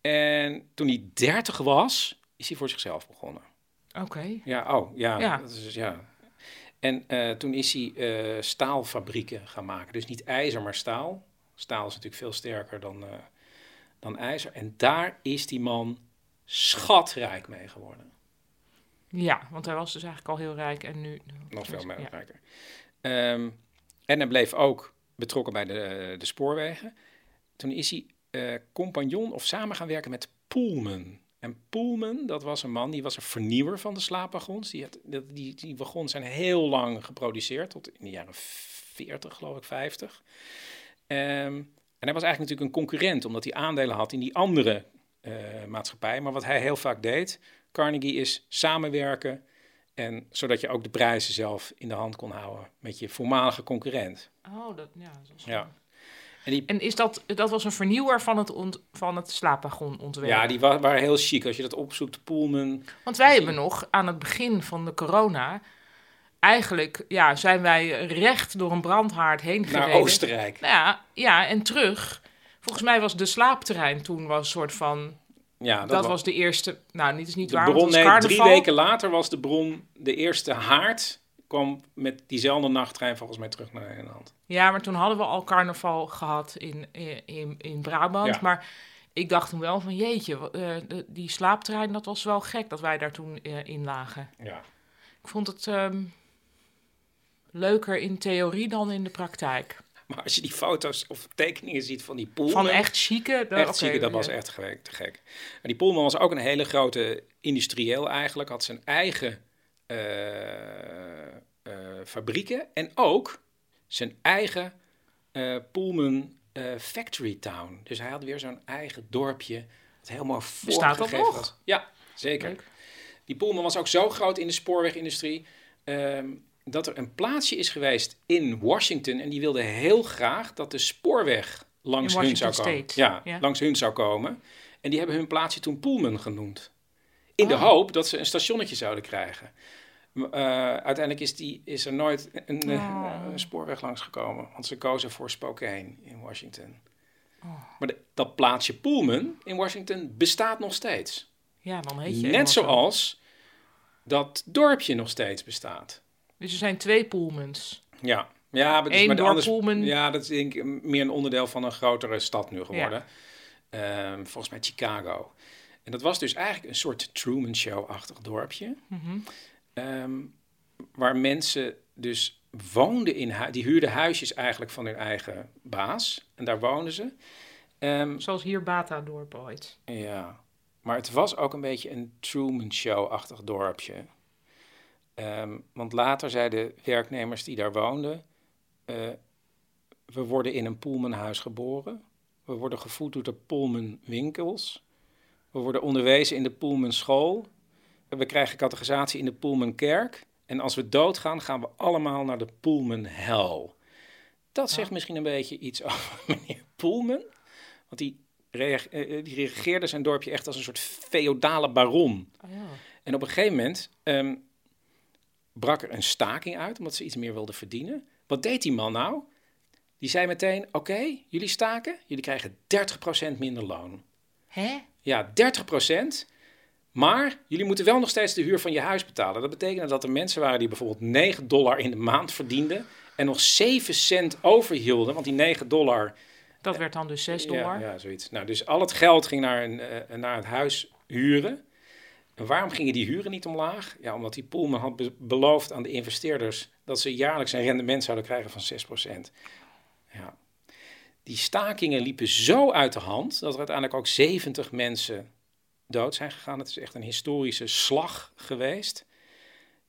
En toen hij 30 was, is hij voor zichzelf begonnen. Oké. Ja, oh, ja. Ja. Dat is, ja. En eh, toen is hij eh, staalfabrieken gaan maken. Dus niet ijzer, maar staal. Staal is natuurlijk veel sterker dan, dan ijzer. En daar is die man schatrijk mee geworden. Ja, want hij was dus eigenlijk al heel rijk en nu... Nog veel meer Ja. rijker. Ehm, en hij bleef ook betrokken bij de, de spoorwegen. Toen is hij eh, compagnon of samen gaan werken met Pullman. En Pullman, dat was een man, die was een vernieuwer van de slaapwagons. Die, had, die, die wagons zijn heel lang geproduceerd, tot in de jaren 40, geloof ik, 50. Ehm, en hij was eigenlijk natuurlijk een concurrent, omdat hij aandelen had in die andere maatschappij. Maar wat hij heel vaak deed, Carnegie, is samenwerken. En zodat je ook de prijzen zelf in de hand kon houden met je voormalige concurrent. Oh, dat, ja, dat is Ja. En, die, En is dat, dat was een vernieuwer van het, ont, van het slaapwagonontwerp? ja, die wa- waren heel chic. Als je dat opzoekt, Pullman. Want wij hebben nog aan het begin van de corona... Eigenlijk ja, zijn wij recht door een brandhaard heen Naar gereden. Oostenrijk. Nou ja, ja, en terug. Volgens mij was de slaapterrein toen was een soort van... Ja, dat, wa- was de eerste... Nou, niet is niet De waar, bron, nee, drie weken later was de bron, de eerste haard, kwam met diezelfde nachttrein volgens mij terug naar Nederland. Ja, maar toen hadden we al carnaval gehad in, in, in, Brabant. Ja. Maar ik dacht toen wel van jeetje, eh, die slaaptrein, dat was wel gek dat wij daar toen eh, in lagen. Ja. Ik vond het ehm, leuker in theorie dan in de praktijk. Maar als je die foto's of tekeningen ziet van die Pullman... Van echt chique... de- Echt zieke, dat ja. was echt gek, te gek. En die Pullman was ook een hele grote industrieel eigenlijk. Had zijn eigen eh, eh, fabrieken. En ook zijn eigen Pullman eh, Factory Town. Dus hij had weer zo'n eigen dorpje. Dat helemaal dat vormgegeven nog? was. Ja, zeker. Die Pullman was ook zo groot in de spoorwegindustrie... ehm, dat er een plaatsje is geweest in Washington... en die wilde heel graag dat de spoorweg langs hun zou komen. Ja, ja. langs hun zou komen. En die hebben hun plaatsje toen Pullman genoemd. In de Oh. hoop dat ze een stationnetje zouden krijgen. Eh, uiteindelijk is, die, is er nooit een, een spoorweg langs gekomen. Want ze kozen voor Spokane in Washington. Oh. Maar de- dat plaatsje Pullman in Washington bestaat nog steeds. Ja, dan heet je Net zoals dat dorpje nog steeds bestaat. Dus er zijn twee Pullmans. Ja, ja maar, dus, Eén maar de door anders- Pullman. Ja, dat is denk ik meer een onderdeel van een grotere stad nu geworden. Ehm, volgens mij Chicago. En dat was dus eigenlijk een soort Truman Show-achtig dorpje. Mhm. Ehm, waar mensen dus woonden in hu- die huurden huisjes eigenlijk van hun eigen baas. En daar woonden ze. Ehm, Zoals hier Bata-dorp ooit. ja, maar het was ook een beetje een Truman Show-achtig dorpje. Ehm, want later zeiden werknemers die daar woonden: eh, We worden in een Pullmanhuis geboren. We worden gevoed door de Pullman winkels. We worden onderwezen in de Pullman school. We krijgen categorisatie in de Pullman kerk. En als we doodgaan, gaan we allemaal naar de Pullman hel. Dat zegt misschien een beetje iets over meneer Pullman. Want die, reag- eh, eh, die regeerde zijn dorpje echt als een soort feodale baron. Oh, ja. En op een gegeven moment ehm, brak er een staking uit, omdat ze iets meer wilden verdienen. Wat deed die man nou? Die zei meteen, oké, jullie staken, jullie krijgen 30% minder loon. Hè? Ja, 30%. Maar jullie moeten wel nog steeds de huur van je huis betalen. Dat betekende dat er mensen waren die bijvoorbeeld 9 dollar in de maand verdienden en nog 7 cent overhielden, want die 9 dollar... Dat werd dan dus 6 dollar. Ja, ja, zoiets. Nou, dus al het geld ging naar, een, eh, naar het huis huren. En waarom gingen die huren niet omlaag? Ja, omdat die Pullman had be- beloofd aan de investeerders dat ze jaarlijks een rendement zouden krijgen van 6%. Ja. Die stakingen liepen zo uit de hand dat er uiteindelijk ook 70 mensen dood zijn gegaan. Het is echt een historische slag geweest.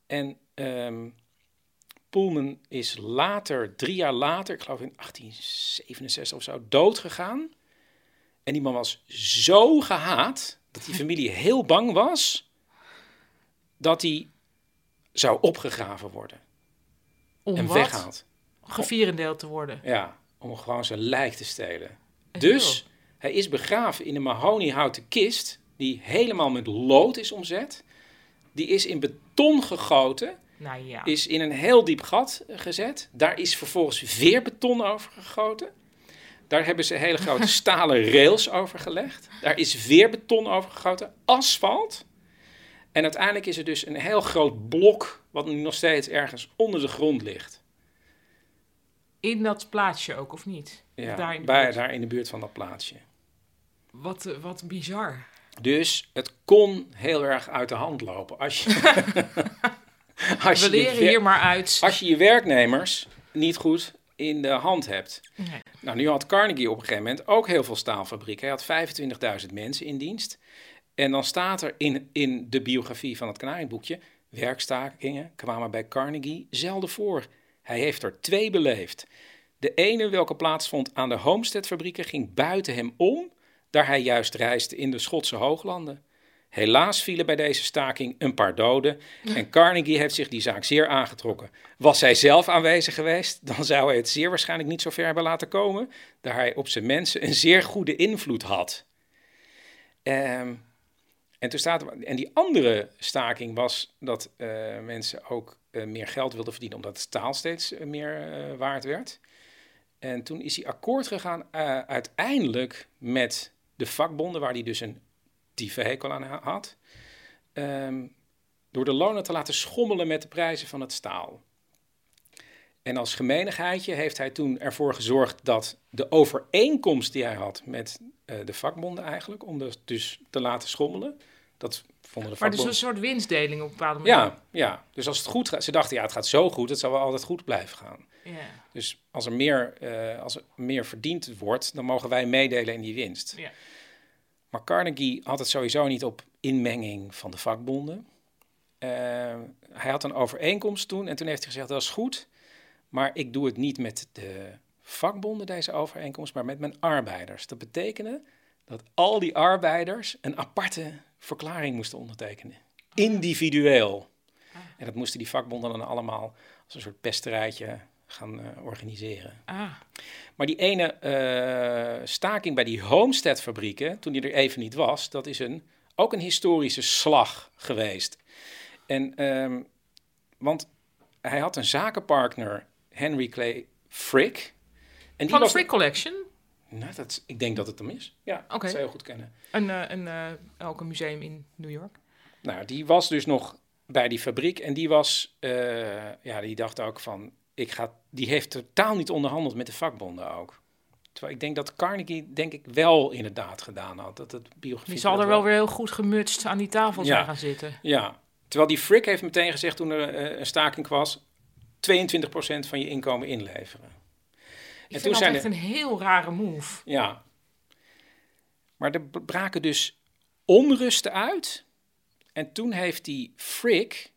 En ehm Pullman is later, drie jaar later, ik geloof in 1867 of zo, dood gegaan. En die man was zo gehaat dat die familie heel bang was dat hij zou opgegraven worden. Om en wat? weggehaald. Gevierendeeld te worden. Ja, om gewoon zijn lijk te stelen. Dus hij is begraven in een mahoniehouten kist die helemaal met lood is omzet. Die is in beton gegoten, Nou ja. is in een heel diep gat gezet. Daar is vervolgens weer beton over gegoten. Daar hebben ze hele grote stalen rails over gelegd. Daar is weer beton over gegoten, asfalt. En uiteindelijk is er dus een heel groot blok, wat nu nog steeds ergens onder de grond ligt. In dat plaatsje ook, of niet? Ja, Daar in de bij, buurt. daar in de buurt van dat plaatsje. Wat, eh, wat bizar. Dus het kon heel erg uit de hand lopen. Als je, als We je leren hier maar uit. Als je je werknemers niet goed in de hand hebt. Nee. Nou, nu had Carnegie op een gegeven moment ook heel veel staalfabrieken. Hij had 25.000 mensen in dienst. En dan staat er in, in de biografie van het Kanarieboekje... werkstakingen kwamen bij Carnegie zelden voor. Hij heeft er twee beleefd. De ene, welke plaatsvond aan de Homestead-fabrieken, ging buiten hem om... daar hij juist reisde in de Schotse hooglanden. Helaas vielen bij deze staking een paar doden en Carnegie heeft zich die zaak zeer aangetrokken. Was hij zelf aanwezig geweest, dan zou hij het zeer waarschijnlijk niet zo ver hebben laten komen, daar hij op zijn mensen een zeer goede invloed had. Ehm, en, toen staat en die andere staking was dat eh, mensen ook eh, meer geld wilden verdienen, omdat het staal steeds eh, meer waard werd. En toen is hij akkoord gegaan uiteindelijk met de vakbonden, waar hij dus een hekel aan ha- had. ehm, door de lonen te laten schommelen met de prijzen van het staal. En als gemeenigheidje heeft hij toen ervoor gezorgd dat de overeenkomst die hij had met eh, de vakbonden eigenlijk, om dus, dus te laten schommelen, dat vonden de Maar dus vakbonden... een soort winstdeling op een bepaalde manier. Ja, ja, dus als het goed gaat, ze dachten ja, het gaat zo goed, het zal wel altijd goed blijven gaan. Ja. Dus als er meer, eh, als er meer verdiend wordt, dan mogen wij meedelen in die winst. Ja. Maar Carnegie had het sowieso niet op inmenging van de vakbonden. Eh, hij had een overeenkomst toen en toen heeft hij gezegd dat is goed, maar ik doe het niet met de vakbonden deze overeenkomst, maar met mijn arbeiders. Dat betekende dat al die arbeiders een aparte verklaring moesten ondertekenen. Individueel. En dat moesten die vakbonden dan allemaal als een soort pesterijtje gaan eh, organiseren. Ah. Maar die ene eh, staking bij die Homestead-fabrieken, toen die er even niet was, dat is een, ook een historische slag geweest. En, ehm, want hij had een zakenpartner, Henry Clay Frick. En die Van de was Frick Collection? Nou, dat, ik denk dat het hem is. Ja, Oké. dat zou je goed kennen. Een, eh, een, ook een museum in New York. Nou, die was dus nog bij die fabriek en die was, ja, die dacht ook van, ik ga, die heeft totaal niet onderhandeld met de vakbonden ook. Terwijl ik denk dat Carnegie, denk ik, wel inderdaad gedaan had. Dat het biografie Die zal er wel weer heel goed gemutst aan die tafel zijn Ja. gaan zitten. Ja, terwijl die Frick heeft meteen gezegd toen er eh, een staking was, 22% van je inkomen inleveren. Ik vind dat echt een heel rare move. Ja. Maar er braken dus onrusten uit. En toen heeft die Frick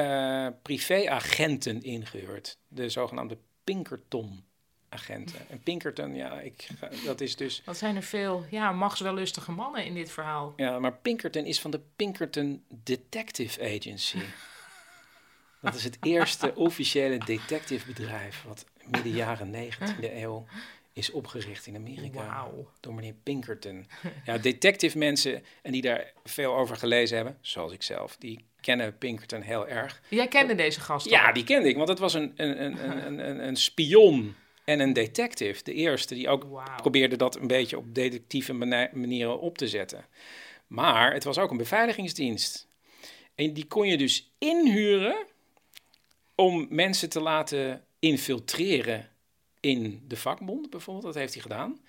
eh, privéagenten ingehuurd. De zogenaamde Pinkerton-agenten. En Pinkerton, ja, ik, dat is dus... Wat zijn er veel ja, machtswellustige mannen in dit verhaal. Ja, maar Pinkerton is van de Pinkerton Detective Agency. Dat is het eerste officiële detectivebedrijf wat midden jaren 19e eeuw is opgericht in Amerika. Door meneer Pinkerton. Ja, detective mensen, en die daar veel over gelezen hebben, zoals ik zelf, die kennen Pinkerton heel erg. Jij kende deze gast Ja, die kende ik, want het was een, een, een, een, een, een, spion en een detective. De eerste die ook probeerde dat een beetje op detectieve mani- manieren op te zetten. Maar het was ook een beveiligingsdienst. En die kon je dus inhuren om mensen te laten infiltreren in de vakbond, bijvoorbeeld. Dat heeft hij gedaan.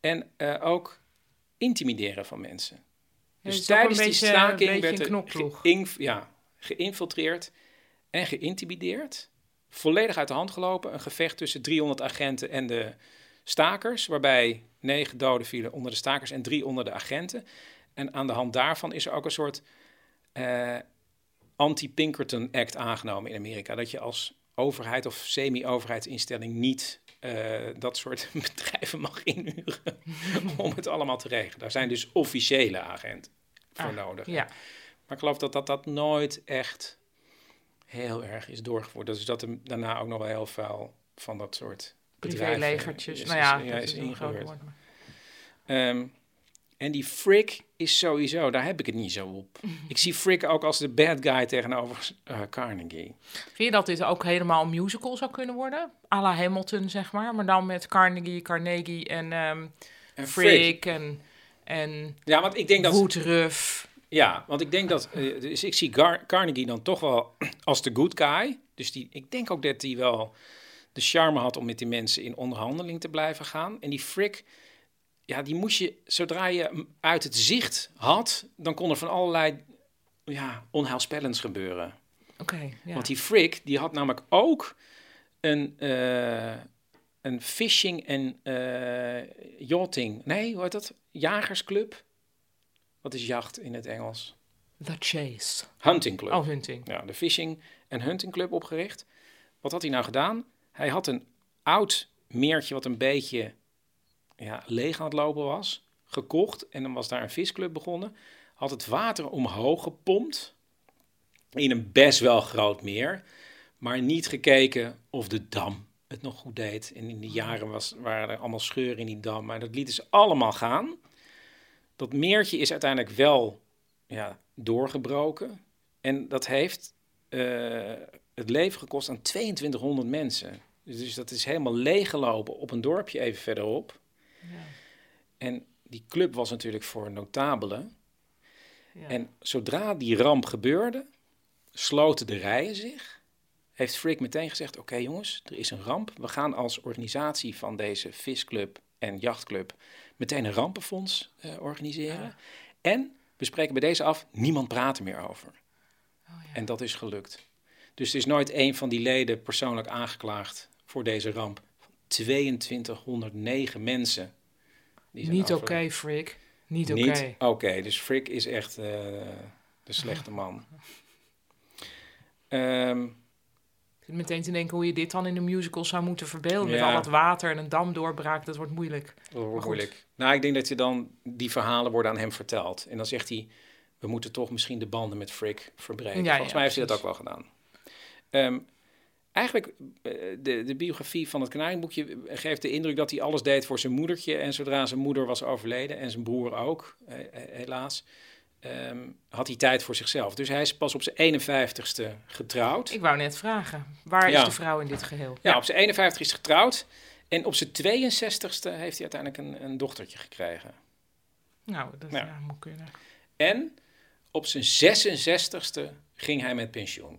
En eh, ook intimideren van mensen. Dus ook tijdens een die staking een werd er geïnf- ja, geïnfiltreerd en geïntimideerd. Volledig uit de hand gelopen. Een gevecht tussen 300 agenten en de stakers. Waarbij negen doden vielen onder de stakers en drie onder de agenten. En aan de hand daarvan is er ook een soort eh, anti-Pinkerton Act aangenomen in Amerika. Dat je als overheid of semi-overheidsinstelling niet eh, dat soort bedrijven mag inhuren om het allemaal te regelen. Daar zijn dus officiële agenten voor Ah, nodig. ja. Maar ik geloof dat, dat dat nooit echt heel erg is doorgevoerd. Dus dat er daarna ook nog wel heel veel van dat soort bedrijven Privélegertjes. is- Nou ja, is, dat is is een groot ingehuurd. woord, maar- en die Frick is sowieso, daar heb ik het niet zo op. Ik zie Frick ook als de bad guy tegenover eh, Carnegie. Vind je dat dit ook helemaal een musical zou kunnen worden? à la Hamilton, zeg maar. Maar dan met Carnegie, Carnegie en, ehm En Frick en, en Ja, want ik denk dat... Woodruff. Ja, want ik denk dat... eh, dus ik zie Gar- Carnegie dan toch wel als de good guy. Dus die, ik denk ook dat hij wel de charme had om met die mensen in onderhandeling te blijven gaan. En die Frick, ja, die moest je... Zodra je hem uit het zicht had, dan kon er van allerlei ja, onheilspellends gebeuren. Oké, ja. Want die Frick, die had namelijk ook een, eh, een fishing en eh, yachting... Nee, hoe heet dat? Jagersclub? Wat is jacht in het Engels? The Chase. Hunting Club. Oh, hunting. Ja, de Fishing en Hunting Club opgericht. Wat had hij nou gedaan? Hij had een oud meertje wat een beetje ja, leeg aan het lopen was, gekocht. En dan was daar een visclub begonnen. Had het water omhoog gepompt in een best wel groot meer. Maar niet gekeken of de dam het nog goed deed. En in die jaren was, waren er allemaal scheuren in die dam. Maar dat lieten ze allemaal gaan. Dat meertje is uiteindelijk wel ja, doorgebroken. En dat heeft eh, het leven gekost aan 2200 mensen. Dus dat is helemaal leeggelopen op een dorpje even verderop. En die club was natuurlijk voor notabelen. Ja. En zodra die ramp gebeurde, sloten de rijen zich. Heeft Frick meteen gezegd: Oké jongens, er is een ramp. We gaan als organisatie van deze visclub en jachtclub meteen een rampenfonds eh, organiseren. En we spreken bij deze af: niemand praat er meer over. En dat is gelukt. Dus er is nooit een van die leden persoonlijk aangeklaagd voor deze ramp. 2209 mensen. die zijn Niet oké. Frick. Niet oké. Niet oké, dus Frick is echt eh, de slechte man. Ehm, Ik zit meteen te denken hoe je dit dan in een musical zou moeten verbeelden. Met al dat water en een dam doorbraak, dat wordt moeilijk. dat wordt moeilijk. Nou, ik denk dat je dan die verhalen worden aan hem verteld. En dan zegt hij, we moeten toch misschien de banden met Frick verbreken. Ja, Volgens ja, mij heeft hij dat ook wel gedaan. Ehm, eigenlijk, eh, de, de biografie van het Kanaringboekje geeft de indruk dat hij alles deed voor zijn moedertje. En zodra zijn moeder was overleden, en zijn broer ook, eh, eh, helaas, ehm, had hij tijd voor zichzelf. Dus hij is pas op zijn 51ste getrouwd. Ik wou net vragen, waar Ja. is de vrouw in dit geheel? Ja, op zijn 51 is getrouwd. En op zijn 62ste heeft hij uiteindelijk een, een dochtertje gekregen. Nou, dat ja, moet kunnen. En op zijn 66ste ging hij met pensioen.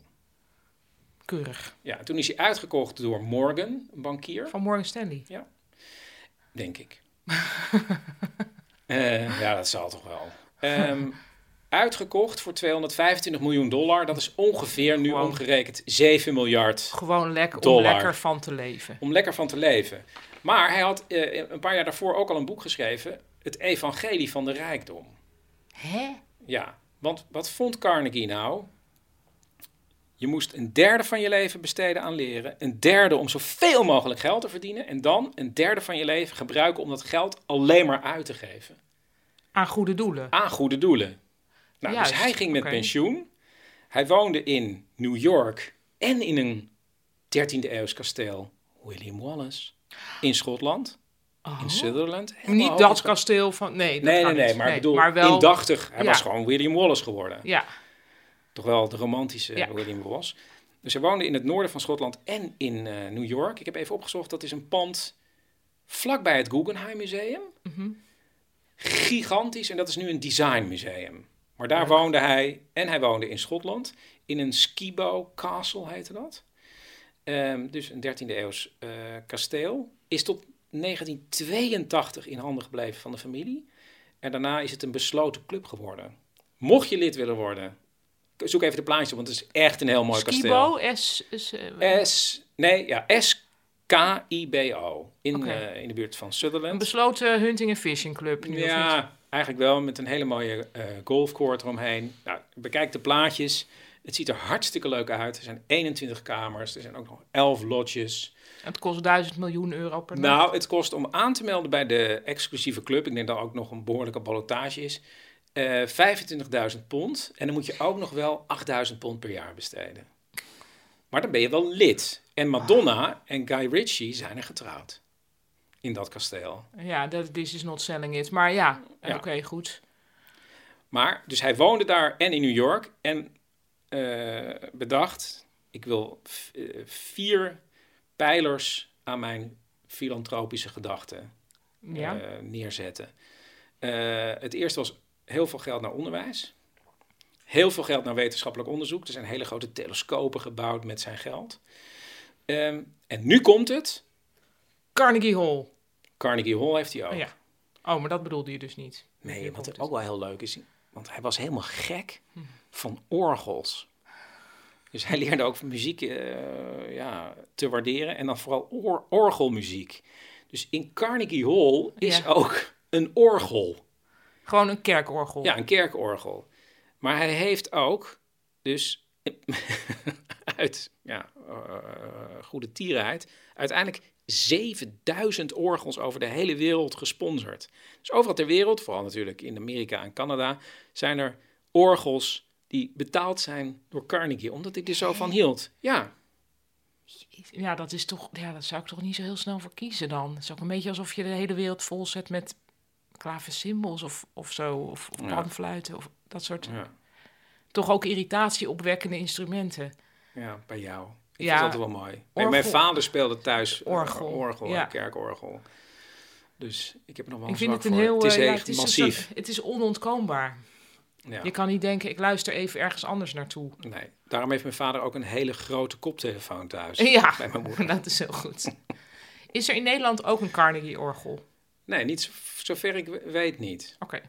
Keurig. Ja, toen is hij uitgekocht door Morgan, een bankier. Van Morgan Stanley. Ja, denk ik. Eh, ja, dat zal toch wel. Ehm, uitgekocht voor 225 miljoen dollar. Dat is ongeveer nu Gewoon. omgerekend 7 miljard Gewoon lekker om lekker van te leven. Om lekker van te leven. Maar hij had eh, een paar jaar daarvoor ook al een boek geschreven. Het Evangelie van de Rijkdom. Hè? Ja, want wat vond Carnegie nou? Je moest een derde van je leven besteden aan leren. Een derde om zoveel mogelijk geld te verdienen. En dan een derde van je leven gebruiken om dat geld alleen maar uit te geven. Aan goede doelen. Aan goede doelen. Nou, Juist, dus hij ging met pensioen. Hij woonde in New York en in een 13e eeuws kasteel. William Wallace. In Schotland. In Sutherland. Helemaal Niet dat kasteel van... Nee, dat Nee, nee, maar bedoel, maar wel, indachtig. Hij Ja. was gewoon William Wallace geworden. Ja, Toch wel de romantische Ja. William Wallace. Dus hij woonde in het noorden van Schotland en in eh, New York. Ik heb even opgezocht, dat is een pand vlakbij het Guggenheim Museum. Mhm. gigantisch en dat is nu een designmuseum. Maar daar woonde hij en hij woonde in Schotland in een Skibo Castle heette dat. Ehm, dus een 13e eeuws eh, kasteel. Is tot 1982 in handen gebleven van de familie. En daarna is het een besloten club geworden. Mocht je lid willen worden, zoek even de plaatjes op, want het is echt een heel mooi Skibo, kasteel. S... S, eh, S, nee, ja, S-K-I-B-O. In, eh, in de buurt van een Sutherland. besloten hunting en fishing club. Ja, eigenlijk wel, met een hele mooie eh golfcourt eromheen. Nou, bekijk de plaatjes. Het ziet er hartstikke leuk uit. Er zijn 21 kamers, er zijn ook nog 11 lodges. Het kost 1000 miljoen euro per nacht. Nou, het kost om aan te melden bij de exclusieve club, ik denk dat ook nog een behoorlijke ballotage is, eh 25.000 pond. En dan moet je ook nog wel 8.000 pond per jaar besteden. Maar dan ben je wel lid. En Madonna en Guy Ritchie zijn er getrouwd. In dat kasteel. Ja, dat this is not selling it. Maar ja, Ja. oké, goed. Maar, dus hij woonde daar en in New York en eh, bedacht, ik wil eh, vier pijlers aan mijn filantropische gedachten Ja. eh, neerzetten. Eh, het eerste was heel veel geld naar onderwijs. Heel veel geld naar wetenschappelijk onderzoek. Er zijn hele grote telescopen gebouwd met zijn geld. Ehm, en nu komt het. Carnegie Hall. Carnegie Hall heeft hij ook. Oh, ja. oh, maar dat bedoelde je dus niet. Nee, Hier wat ook wel heel leuk is, want hij was helemaal gek Hm. van orgels. Dus hij leerde ook muziek eh, ja, te waarderen en dan vooral or- orgelmuziek. Dus in Carnegie Hall is Ja. ook een orgel. Gewoon een kerkorgel. Ja, een kerkorgel. Maar hij heeft ook dus uit ja, eh, goede tierenheid uiteindelijk 7000 orgels over de hele wereld gesponsord. Dus overal ter wereld, vooral natuurlijk in Amerika en Canada, zijn er orgels die betaald zijn door Carnegie, omdat ik er zo van hield. Ja, Ja, dat is toch, ja, dat zou ik toch niet zo heel snel voor kiezen dan. Het is ook een beetje alsof je de hele wereld vol zet met klaversymbals of, of zo, of, of panfluiten of dat soort. Toch ook irritatie opwekkende instrumenten. ja bij jou. Ik Ja, vind dat wel mooi. Mijn- orgel- Mijn vader speelde thuis eh, Orgel, orgel ja. een kerkorgel. Dus ik heb er nog wel Ik een vind zwak het een voor. heel, Het is eh, ja, echt het is een massief. soort- het is onontkoombaar. Ja. Je kan niet denken, ik luister even ergens anders naartoe. Nee, daarom heeft mijn vader ook een hele grote koptelefoon thuis. Ja, Bij mijn moeder. dat is heel goed. Is er in Nederland ook een Carnegie-orgel? Nee, niet zo, zover ik we- weet niet. Oké.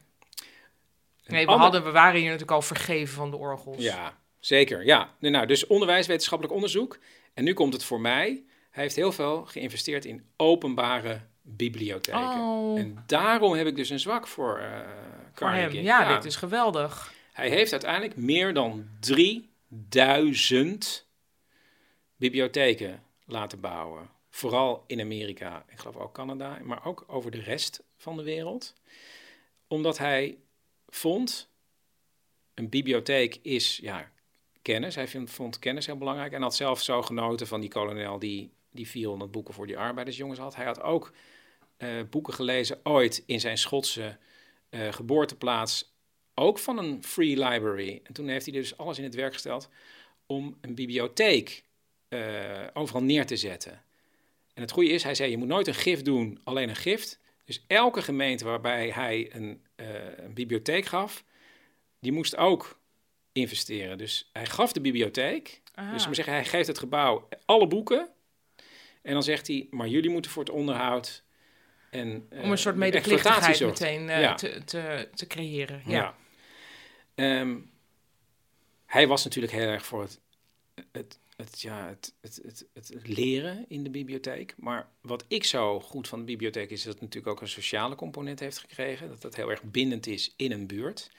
Nee, we, ander- hadden, we waren hier natuurlijk al vergeven van de orgels. Ja, zeker. Ja. Nou, dus onderwijs, wetenschappelijk onderzoek. En nu komt het voor mij. Hij heeft heel veel geïnvesteerd in openbare bibliotheken. Oh. En daarom heb ik dus een zwak voor eh Voor hem. Ja, dit is geweldig. Hij heeft uiteindelijk meer dan 3000 bibliotheken laten bouwen. Vooral in Amerika, ik geloof ook Canada, maar ook over de rest van de wereld. Omdat hij vond, een bibliotheek is ja, kennis. Hij vond kennis heel belangrijk en had zelf zo genoten van die kolonel die, die 400 boeken voor die arbeidersjongens had. Hij had ook eh, boeken gelezen ooit in zijn Schotse eh, geboorteplaats ook van een free library. En toen heeft hij dus alles in het werk gesteld om een bibliotheek eh, overal neer te zetten. En het goede is, hij zei, je moet nooit een gift doen, alleen een gift. Dus elke gemeente waarbij hij een, eh, een bibliotheek gaf, die moest ook investeren. Dus hij gaf de bibliotheek. Ah. Dus we zeggen, hij geeft het gebouw alle boeken. En dan zegt hij, maar jullie moeten voor het onderhoud en Om een soort eh, medeplichtigheid meteen eh, Ja. te, te, te creëren. Ja. Ja. Ehm, hij was natuurlijk heel erg voor het, het, het, ja, het, het, het, het leren in de bibliotheek. Maar wat ik zo goed van de bibliotheek is dat het natuurlijk ook een sociale component heeft gekregen. Dat het heel erg bindend is in een buurt.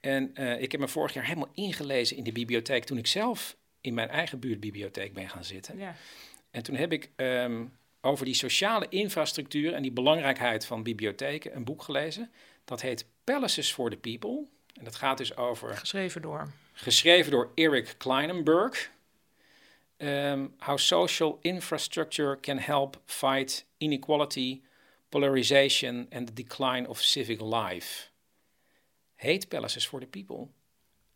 En eh, ik heb me vorig jaar helemaal ingelezen in de bibliotheek toen ik zelf in mijn eigen buurtbibliotheek ben gaan zitten. Ja. En toen heb ik ehm, over die sociale infrastructuur en die belangrijkheid van bibliotheken een boek gelezen. Dat heet Palaces for the People. En dat gaat dus over, Geschreven door. geschreven door Eric Kleinenberg. Ehm, how social infrastructure can help fight inequality, polarization and the decline of civic life. Heet Palaces for the People.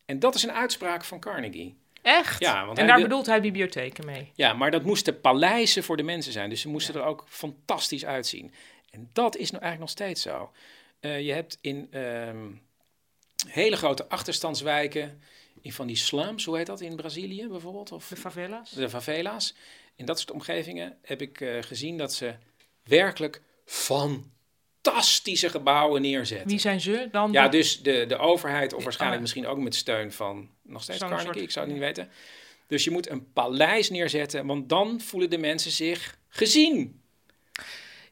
En dat is een uitspraak van Carnegie. Echt? Ja, want en daar wil- bedoelt hij bibliotheken mee. Ja, maar dat moesten paleizen voor de mensen zijn. Dus ze moesten er ook fantastisch uitzien. En dat is nou eigenlijk nog steeds zo. Eh, je hebt in ehm, hele grote achterstandswijken, van die slums, hoe heet dat in Brazilië bijvoorbeeld? Of De favela's. de favela's. In dat soort omgevingen heb ik eh, gezien dat ze werkelijk fantastische gebouwen neerzetten. Wie zijn ze dan? Ja, dus de, de overheid, of waarschijnlijk oh. misschien ook met steun van nog steeds Carnegie, soort- ik zou het niet weten. Dus je moet een paleis neerzetten, want dan voelen de mensen zich gezien.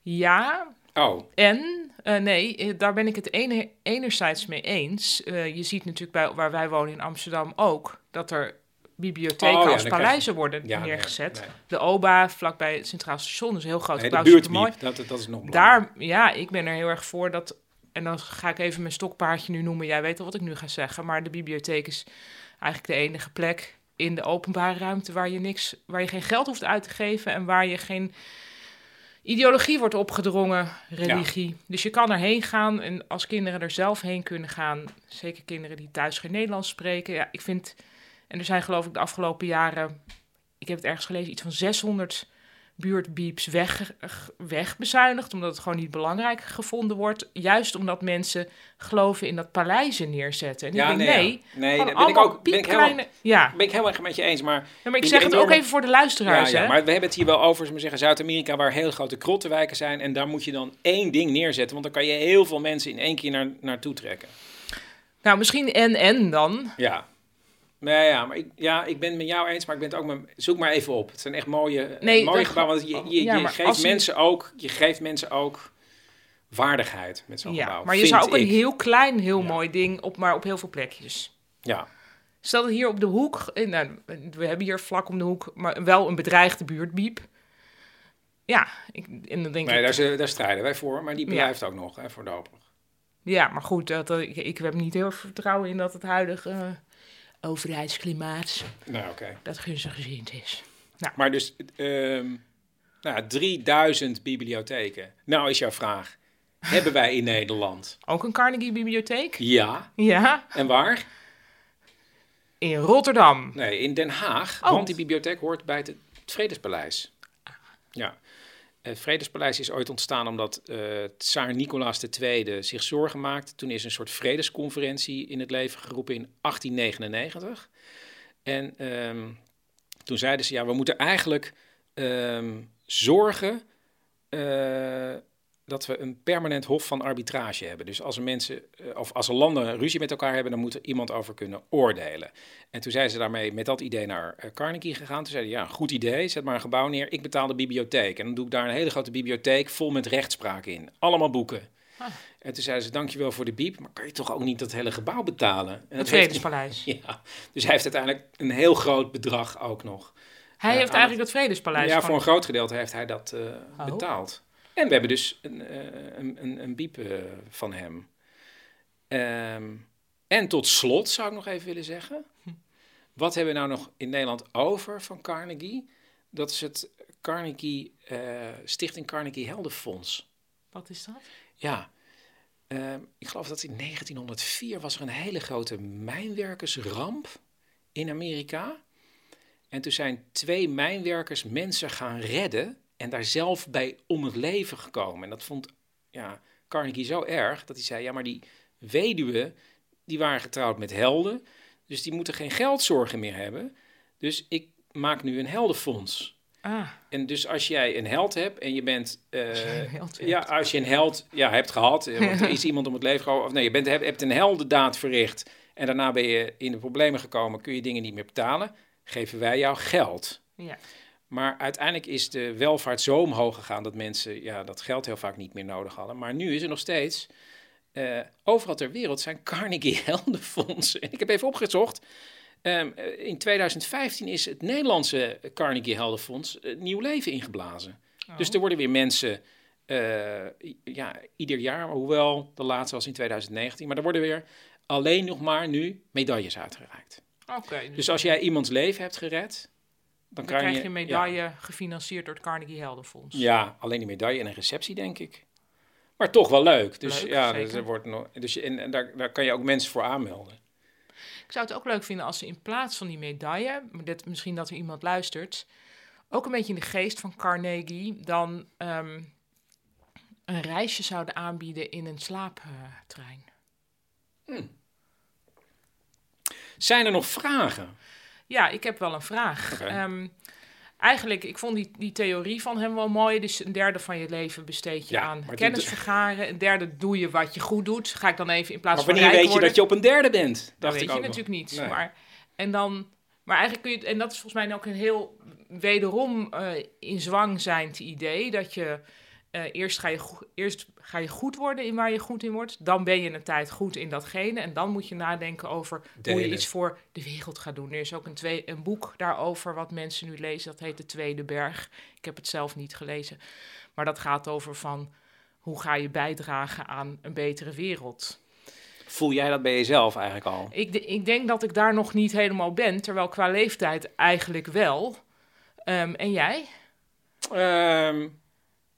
Ja, Oh, En, eh, nee, eh, daar ben ik het ene, enerzijds mee eens. Eh, je ziet natuurlijk bij, waar wij wonen in Amsterdam ook... dat er bibliotheken Oh ja, als paleizen je- worden Ja, neergezet. nee. De OBA, vlakbij het Centraal Station, is een heel groot nee, de gebouw, supermooi. buurtbiep, dat, dat is nog belangrijk. Daar, ja, ik ben er heel erg voor dat... En dan ga ik even mijn stokpaardje nu noemen. Jij weet al wat ik nu ga zeggen. Maar de bibliotheek is eigenlijk de enige plek in de openbare ruimte... waar je, niks, waar je geen geld hoeft uit te geven... en waar je geen ideologie wordt opgedrongen, religie. Dus je kan erheen gaan en als kinderen er zelf heen kunnen gaan... zeker kinderen die thuis geen Nederlands spreken... Ja, ik vind... En er zijn geloof ik de afgelopen jaren... Ik heb het ergens gelezen, iets van 600 buurtbeeps weg, wegbezuinigd, omdat het gewoon niet belangrijk gevonden wordt. Juist omdat mensen geloven in dat paleizen neerzetten. En Ja, ik denk, nee, nee, ja. Nee, daar ben ik ook- ben ik helemaal- Ja. Ben ik helemaal met je eens, maar... Ja, maar ik zeg het ook even voor de luisteraars, Ja, ja, hè? maar we hebben het hier wel over, we zeggen, Zuid-Amerika, waar heel grote krottenwijken zijn. En daar moet je dan één ding neerzetten, want dan kan je heel veel mensen in één keer naar, naartoe trekken. Nou, misschien en en dan. Ja. Nee, ja, maar ik, ja, ik ben het met jou eens, maar ik ben het ook met... Zoek maar even op. Het zijn echt mooie, Nee, mooie gebouwen. Want je, je, Ja, je maar geeft je- mensen ook, je geeft mensen ook waardigheid met zo'n Ja, gebouw. maar je zou ook ik. een heel klein, heel mooi ding op, maar op heel veel plekjes. Ja. Stel dat hier op de hoek, eh, nou, we hebben hier vlak om de hoek, maar wel een bedreigde buurtbiep. Ja, ik, en dan denk Nee, ik... daar, daar strijden wij voor, maar die blijft ook nog, hè, voorlopig. Ja, maar goed, dat, eh, ik, ik heb niet heel veel vertrouwen in dat het huidige eh, overheidsklimaat Nou, oké. dat gunstig gezien is. Nou, Maar dus, ehm nou, ja, 3000 bibliotheken. Nou is jouw vraag, hebben wij in Nederland? ook een Carnegie-bibliotheek? Ja. Ja, En waar? in Rotterdam. Nee, in Den Haag. Oh. Want die bibliotheek hoort bij het, het Vredespaleis. Ja. Het Vredespaleis is ooit ontstaan omdat eh tsaar Nicolaas II zich zorgen maakte. Toen is een soort vredesconferentie in het leven geroepen in 1899. En ehm, toen zeiden ze, ja, we moeten eigenlijk ehm, zorgen eh, dat we een permanent hof van arbitrage hebben. Dus als er mensen, eh, of als er landen ruzie met elkaar hebben, dan moet er iemand over kunnen oordelen. En toen zijn ze daarmee met dat idee naar eh, Carnegie gegaan. Toen zeiden ja, goed idee, zet maar een gebouw neer. Ik betaal de bibliotheek. En dan doe ik daar een hele grote bibliotheek vol met rechtspraak in. Allemaal boeken. Ah. En toen zeiden ze, dankjewel voor de biep, maar kan je toch ook niet dat hele gebouw betalen? En Het heeft- Vredespaleis. Ja, dus hij heeft uiteindelijk een heel groot bedrag ook nog. Hij eh, heeft eigenlijk het Vredespaleis. Ja, voor een groot gedeelte heeft hij dat Oh. betaald. En we hebben dus een, eh, een, een, een biep eh, van hem. Ehm, en tot slot zou ik nog even willen zeggen. Wat hebben we nou nog in Nederland over van Carnegie? Dat is het Carnegie, eh, Stichting Carnegie Heldenfonds. Wat is dat? Ja, ehm, ik geloof dat in 1904 was er een hele grote mijnwerkersramp in Amerika. En toen zijn twee mijnwerkers mensen gaan redden en daar zelf bij om het leven gekomen. En dat vond ja, Carnegie zo erg dat hij zei, ja maar die weduwen, die waren getrouwd met helden, dus die moeten geen geldzorgen meer hebben. Dus ik maak nu een heldenfonds. Ah, En dus als jij een held hebt en je bent... eh, ja, als je een held ja, hebt gehad, eh, want er is iemand om het leven gekomen... Of nee, je bent, hebt, hebt een heldendaad verricht en daarna ben je in de problemen gekomen... kun je dingen niet meer betalen, geven wij jou geld. ja. Maar uiteindelijk is de welvaart zo omhoog gegaan... dat mensen ja, dat geld heel vaak niet meer nodig hadden. Maar nu is er nog steeds... eh, overal ter wereld zijn Carnegie Heldenfondsen. En ik heb even opgezocht... Ehm, eh, in 2015 is het Nederlandse Carnegie Heldenfonds eh, nieuw leven ingeblazen. Dus er worden weer mensen, ja, ieder jaar, hoewel de laatste was in 2019, maar er worden weer alleen nog maar nu medailles uitgereikt. Oké, dus, Dus als jij iemands leven hebt gered, dan, krijg je een medaille gefinancierd door het Carnegie Heldenfonds. Ja, alleen die medaille en een receptie, denk ik. Maar toch wel leuk. Dus Leuk, ja, dus er wordt nog, dus je- en, en daar, daar kan je ook mensen voor aanmelden. Ik zou het ook leuk vinden als ze in plaats van die medaille, dit, misschien dat er iemand luistert, ook een beetje in de geest van Carnegie, dan ehm, een reisje zouden aanbieden in een slaaptrein. Zijn er nog vragen? Ja, ik heb wel een vraag. Ehm, eigenlijk, ik vond die, die theorie van hem wel mooi. Dus een derde van je leven besteed je Ja, aan maar kennis vergaren. Een derde doe je wat je goed doet. Ga ik dan even in plaats Maar van wanneer rijk weet je dat je op een derde bent? Dat weet ik je nog. natuurlijk niet. Nee. Maar, en dan, maar eigenlijk kun je, en dat is volgens mij ook een heel wederom eh, in zwang zijnd idee, dat je eh, eerst, ga je eerst ga je goed worden in waar je goed in wordt, dan ben je een tijd goed in datgene en dan moet je nadenken over hoe je iets voor de wereld gaat doen. Er is ook een, twee, een boek daarover wat mensen nu lezen, dat heet De Tweede Berg. Ik heb het zelf niet gelezen, maar dat gaat over van hoe ga je bijdragen aan een betere wereld. Voel jij dat bij jezelf eigenlijk al? Ik, ik denk dat ik daar nog niet helemaal ben, terwijl qua leeftijd eigenlijk wel. Ehm, en jij? Ehm,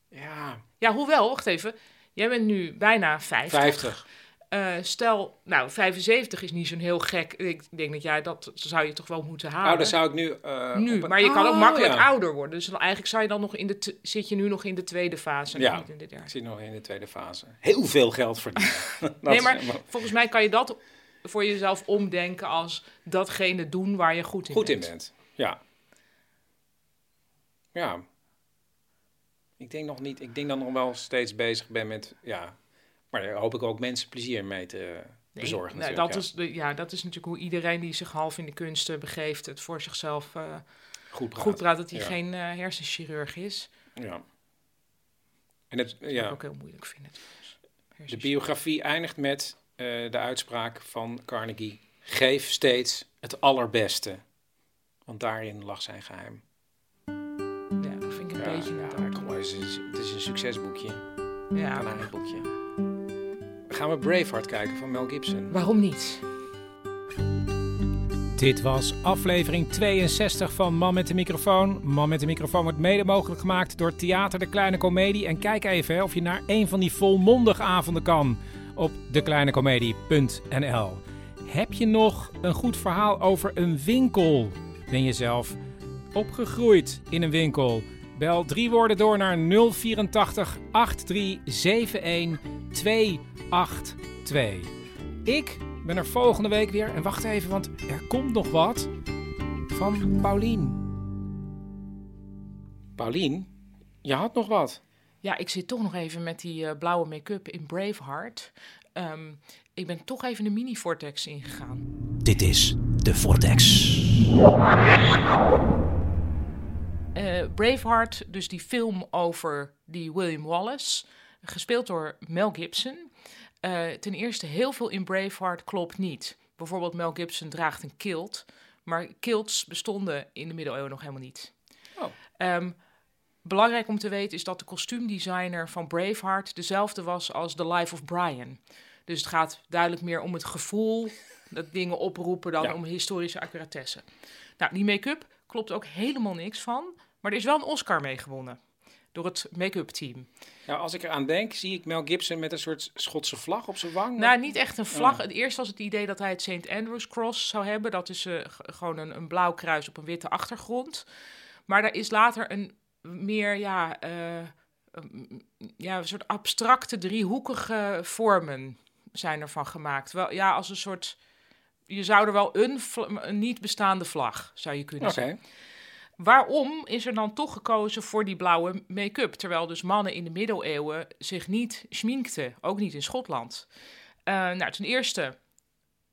ja, Ja, hoewel, wacht even. Jij bent nu bijna 50. 50. Eh, stel, nou, 75 is niet zo'n heel gek. Ik denk dat jij dat zou je toch wel moeten halen. Oh, dan zou ik nu... eh, nu, een- maar je kan ook Oh, makkelijk ja. ouder worden. Dus eigenlijk zou je dan nog in de t- zit je nu nog in de tweede fase, Ja, niet in de derde. ik zit nog in de tweede fase. Heel veel geld verdienen. Nee, maar volgens mij kan je dat voor jezelf omdenken als datgene doen waar je goed in goed in bent. bent. Ja. Ja. Ik denk nog niet. Ik denk dat ik nog wel steeds bezig ben met. Ja. Maar daar hoop ik ook mensen plezier mee te Nee, bezorgen. nou, dat, ja. is de, ja, dat is natuurlijk hoe iedereen die zich half in de kunsten begeeft, het voor zichzelf eh, Goed praat. goed praat dat hij Ja. geen eh, hersenchirurg is. Ja. En het, Dat ja. ik ook heel moeilijk vind. trouwens. De biografie eindigt met eh, de uitspraak van Carnegie: geef steeds het allerbeste. Want daarin lag zijn geheim. Ja, dat vind ik een beetje een het is, het is een succesboekje. Ja, Een boekje. Gaan we Braveheart kijken van Mel Gibson? waarom niet? Dit was aflevering 62 van Man met de microfoon. Man met de microfoon wordt mede mogelijk gemaakt door Theater de Kleine Comedie. En kijk even hè, of je naar een van die volmondig avonden kan op dekleinecomedie.nl. Heb je nog een goed verhaal over een winkel? Ben je zelf opgegroeid in een winkel? Bel drie woorden door naar 084 8371 282. Ik ben er volgende week weer. En wacht even, want er komt nog wat van Paulien. Paulien, je had nog wat. Ja, ik zit toch nog even met die eh, blauwe make-up in Braveheart. Ehm, ik ben toch even de mini-vortex ingegaan. Dit is de Vortex. Eh, Braveheart, dus die film over die William Wallace, gespeeld door Mel Gibson. Eh, ten eerste, heel veel in Braveheart klopt niet. Bijvoorbeeld Mel Gibson draagt een kilt, maar kilts bestonden in de middeleeuwen nog helemaal niet. Oh. Ehm, belangrijk om te weten is dat de kostuumdesigner van Braveheart dezelfde was als The Life of Brian. Dus het gaat duidelijk meer om het gevoel dat dingen oproepen dan Ja. om historische accuratesse. Nou, die make-up klopt ook helemaal niks van, maar er is wel een Oscar mee gewonnen door het make-up team. Nou, als ik eraan denk, zie ik Mel Gibson met een soort Schotse vlag op zijn wang. Nou, niet echt een vlag. Oh. Het eerst was het idee dat hij het St. Andrews Cross zou hebben. Dat is eh, gewoon een, een blauw kruis op een witte achtergrond. Maar daar is later een meer, ja, eh, een- ja, een soort abstracte driehoekige vormen zijn ervan gemaakt. Wel, ja, als een soort... Je zou er wel een, niet bestaande vlag, zou je kunnen Oké. zeggen. Waarom is er dan toch gekozen voor die blauwe make-up? Terwijl dus mannen in de middeleeuwen zich niet schminkten, ook niet in Schotland. Eh, nou, ten eerste,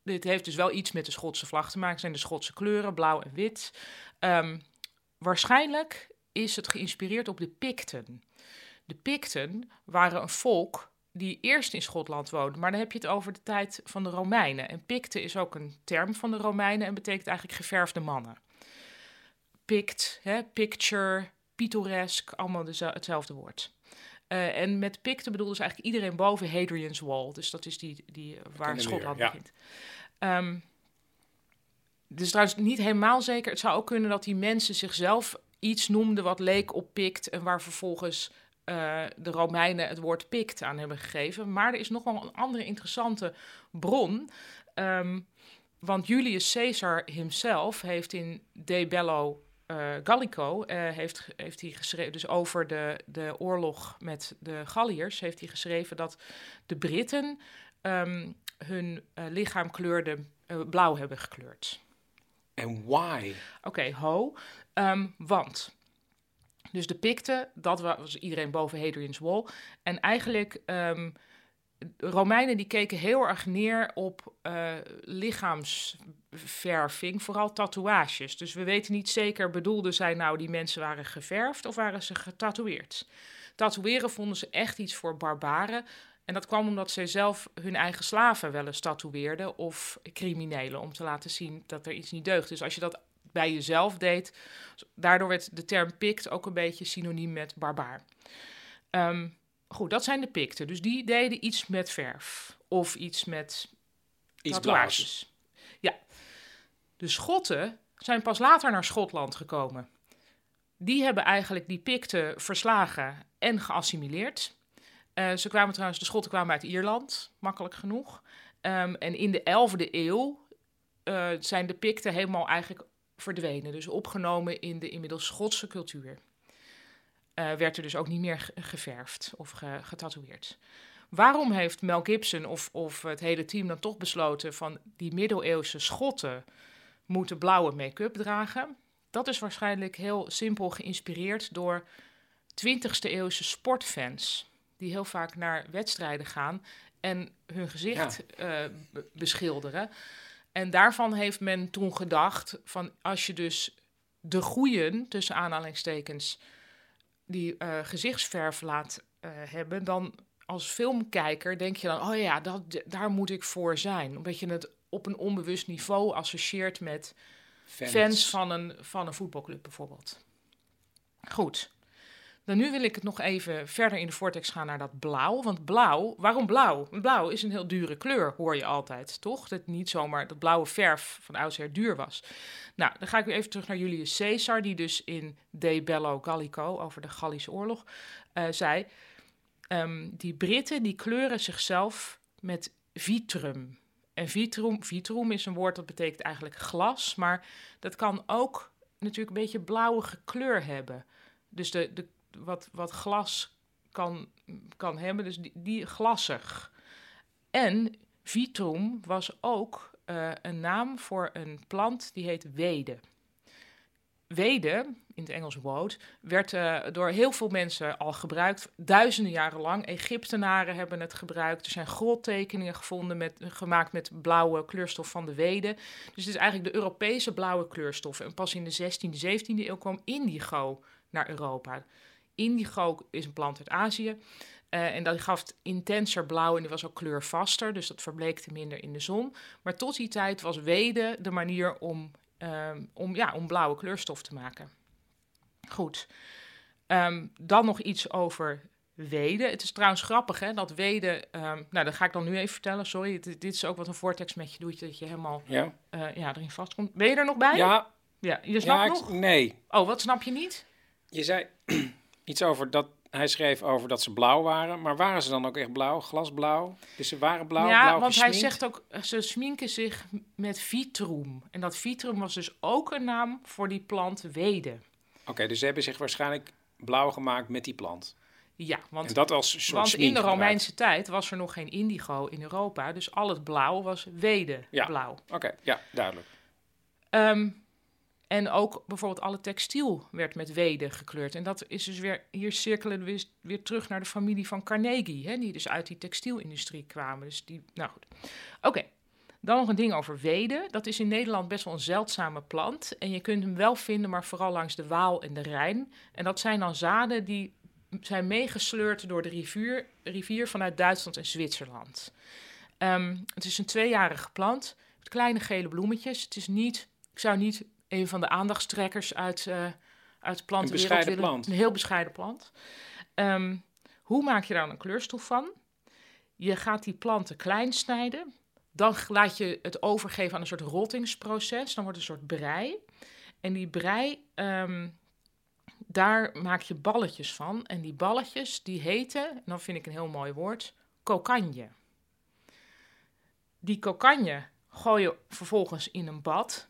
dit heeft dus wel iets met de Schotse vlag te maken, zijn de Schotse kleuren, blauw en wit. Ehm, waarschijnlijk is het geïnspireerd op de Picten. De Picten waren een volk die eerst in Schotland woonde, maar dan heb je het over de tijd van de Romeinen. En Picten is ook een term van de Romeinen en betekent eigenlijk geverfde mannen. Pict, hè, picture, pittoresk, allemaal deze- hetzelfde woord. Eh, en met Picten bedoelde ze eigenlijk iedereen boven Hadrian's Wall. Dus dat is die, die eh, waar Schotland ja. begint. Ehm dus trouwens niet helemaal zeker. Het zou ook kunnen dat die mensen zichzelf iets noemden wat leek op Pict... en waar vervolgens eh, de Romeinen het woord Pict aan hebben gegeven. Maar er is nog wel een andere interessante bron... Ehm, want Julius Caesar himself heeft in De Bello uh, Gallico uh, heeft, heeft hij geschreven, dus over de, de oorlog met de Galliërs, heeft hij geschreven dat de Britten um, hun uh, lichaam kleurde, blauw hebben gekleurd. En why? Oké, okay, ho. Um, want. Dus de Picten, dat was iedereen boven Hadrian's Wall. En eigenlijk um, Romeinen die keken heel erg neer op uh, lichaamsverving, vooral tatoeages. Dus we weten niet zeker, bedoelden zij nou die mensen waren geverfd of waren ze getatoeëerd? Tatoeëren vonden ze echt iets voor barbaren. En dat kwam omdat zij zelf hun eigen slaven wel eens tatoeëerden of criminelen, om te laten zien dat er iets niet deugt. Dus als je dat bij jezelf deed, daardoor werd de term pikt ook een beetje synoniem met barbaar. Um, Goed, dat zijn de Picten. Dus die deden iets met verf. Of iets met iets tatoeages. Ja. De Schotten zijn pas later naar Schotland gekomen. Die hebben eigenlijk die Picten verslagen en geassimileerd. Uh, ze kwamen trouwens, de Schotten kwamen uit Ierland, makkelijk genoeg. Um, en in de 11e eeuw uh, zijn de Picten helemaal eigenlijk verdwenen. Dus opgenomen in de inmiddels Schotse cultuur uh, werd er dus ook niet meer geverfd of ge getatoeëerd. Waarom heeft Mel Gibson of, of het hele team dan toch besloten van die middeleeuwse schotten moeten blauwe make-up dragen? Dat is waarschijnlijk heel simpel geïnspireerd door 20e eeuwse sportfans. Die heel vaak naar wedstrijden gaan en hun gezicht ja. uh, beschilderen. En daarvan heeft men toen gedacht van als je dus de goeien, tussen aanhalingstekens, die uh, gezichtsverf laat uh, hebben, dan als filmkijker denk je dan, oh ja, dat, daar moet ik voor zijn. Omdat je het op een onbewust niveau associeert met fans, fans van, een, van een voetbalclub bijvoorbeeld. Goed. Dan nu wil ik het nog even verder in de vortex gaan naar dat blauw. Want blauw, waarom blauw? Blauw is een heel dure kleur, hoor je altijd, toch? Dat niet zomaar dat blauwe verf van oudsher duur was. Nou, dan ga ik weer even terug naar Julius Caesar, die dus in De Bello Gallico, over de Gallische oorlog, uh, zei... Um, die Britten die kleuren zichzelf met vitrum. En vitrum, vitrum is een woord dat betekent eigenlijk glas, maar dat kan ook natuurlijk een beetje blauwige kleur hebben. Dus de, de, wat, wat glas kan, kan hebben. Dus die, die glassig. En vitrum was ook uh, een naam voor een plant die heet wede. Wede, in het Engels woad, werd uh, door heel veel mensen al gebruikt, duizenden jaren lang. Egyptenaren hebben het gebruikt. Er zijn grottekeningen gevonden met, gemaakt met blauwe kleurstof van de wede. Dus het is eigenlijk de Europese blauwe kleurstof. En pas in de 16e, 17e eeuw kwam indigo naar Europa. Indigo is een plant uit Azië. Uh, en dat gaf intenser blauw en die was ook kleurvaster, dus dat verbleekte minder in de zon. Maar tot die tijd was wede de manier om, um, om, ja, om blauwe kleurstof te maken. Goed. Um, dan nog iets over wede. Het is trouwens grappig hè, dat wede... Um, nou, dat ga ik dan nu even vertellen, sorry. Dit, dit is ook wat een vortex met je doet, dat je helemaal ja. Uh, ja, erin vastkomt. Ben je er nog bij? Ja. Ja, je snapt ja, nog? nee. Oh, wat snap je niet? Je zei iets over dat hij schreef over dat ze blauw waren, maar waren ze dan ook echt blauw, glasblauw? Dus ze waren blauw, ja, blauw want hij zegt ook, ze sminken zich met vitrum. En dat vitrum was dus ook een naam voor die plant wede. Oké, dus ze hebben zich waarschijnlijk blauw gemaakt met die plant. Ja, want, en dat als soort want in de Romeinse tijd was er nog geen indigo in Europa, dus al het blauw was wede ja. Oké, ja, duidelijk. Um, en ook bijvoorbeeld alle textiel werd met wede gekleurd. En dat is dus weer, hier cirkelen we weer, terug naar de familie van Carnegie, hè, die dus uit die textielindustrie kwamen. Dus die, nou goed. Oké, dan nog een ding over wede. Dat is in Nederland best wel een zeldzame plant. En je kunt hem wel vinden, maar vooral langs de Waal en de Rijn. En dat zijn dan zaden die zijn meegesleurd door de rivier, rivier vanuit Duitsland en Zwitserland. Um, het is een tweejarige plant met kleine gele bloemetjes. Het is niet, ik zou niet een van de aandachtstrekkers uit, uh, uit plantenwereld. Een plant. Een heel bescheiden plant. Um, hoe maak je daar een kleurstof van? Je gaat die planten klein snijden. Dan laat je het overgeven aan een soort rottingsproces. Dan wordt het een soort brei. En die brei, um, daar maak je balletjes van. En die balletjes, die heten, en dan vind ik een heel mooi woord, kokanje. Die kokanje gooi je vervolgens in een bad.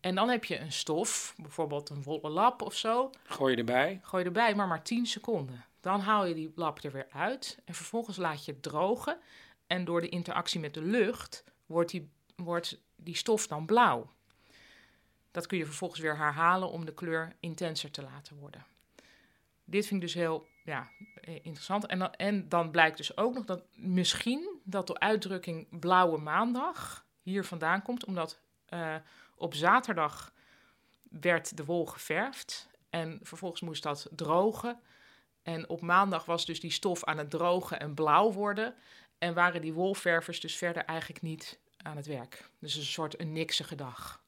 En dan heb je een stof, bijvoorbeeld een wollen lap of zo. Gooi je erbij. Gooi je erbij, maar maar 10 seconden. Dan haal je die lap er weer uit en vervolgens laat je het drogen. En door de interactie met de lucht wordt die, wordt die stof dan blauw. Dat kun je vervolgens weer herhalen om de kleur intenser te laten worden. Dit vind ik dus heel ja, interessant. En dan, en dan blijkt dus ook nog dat misschien dat de uitdrukking blauwe maandag hier vandaan komt, omdat uh, op zaterdag werd de wol geverfd en vervolgens moest dat drogen. En op maandag was dus die stof aan het drogen en blauw worden. En waren die wolververs dus verder eigenlijk niet aan het werk. Dus een soort een niksige dag.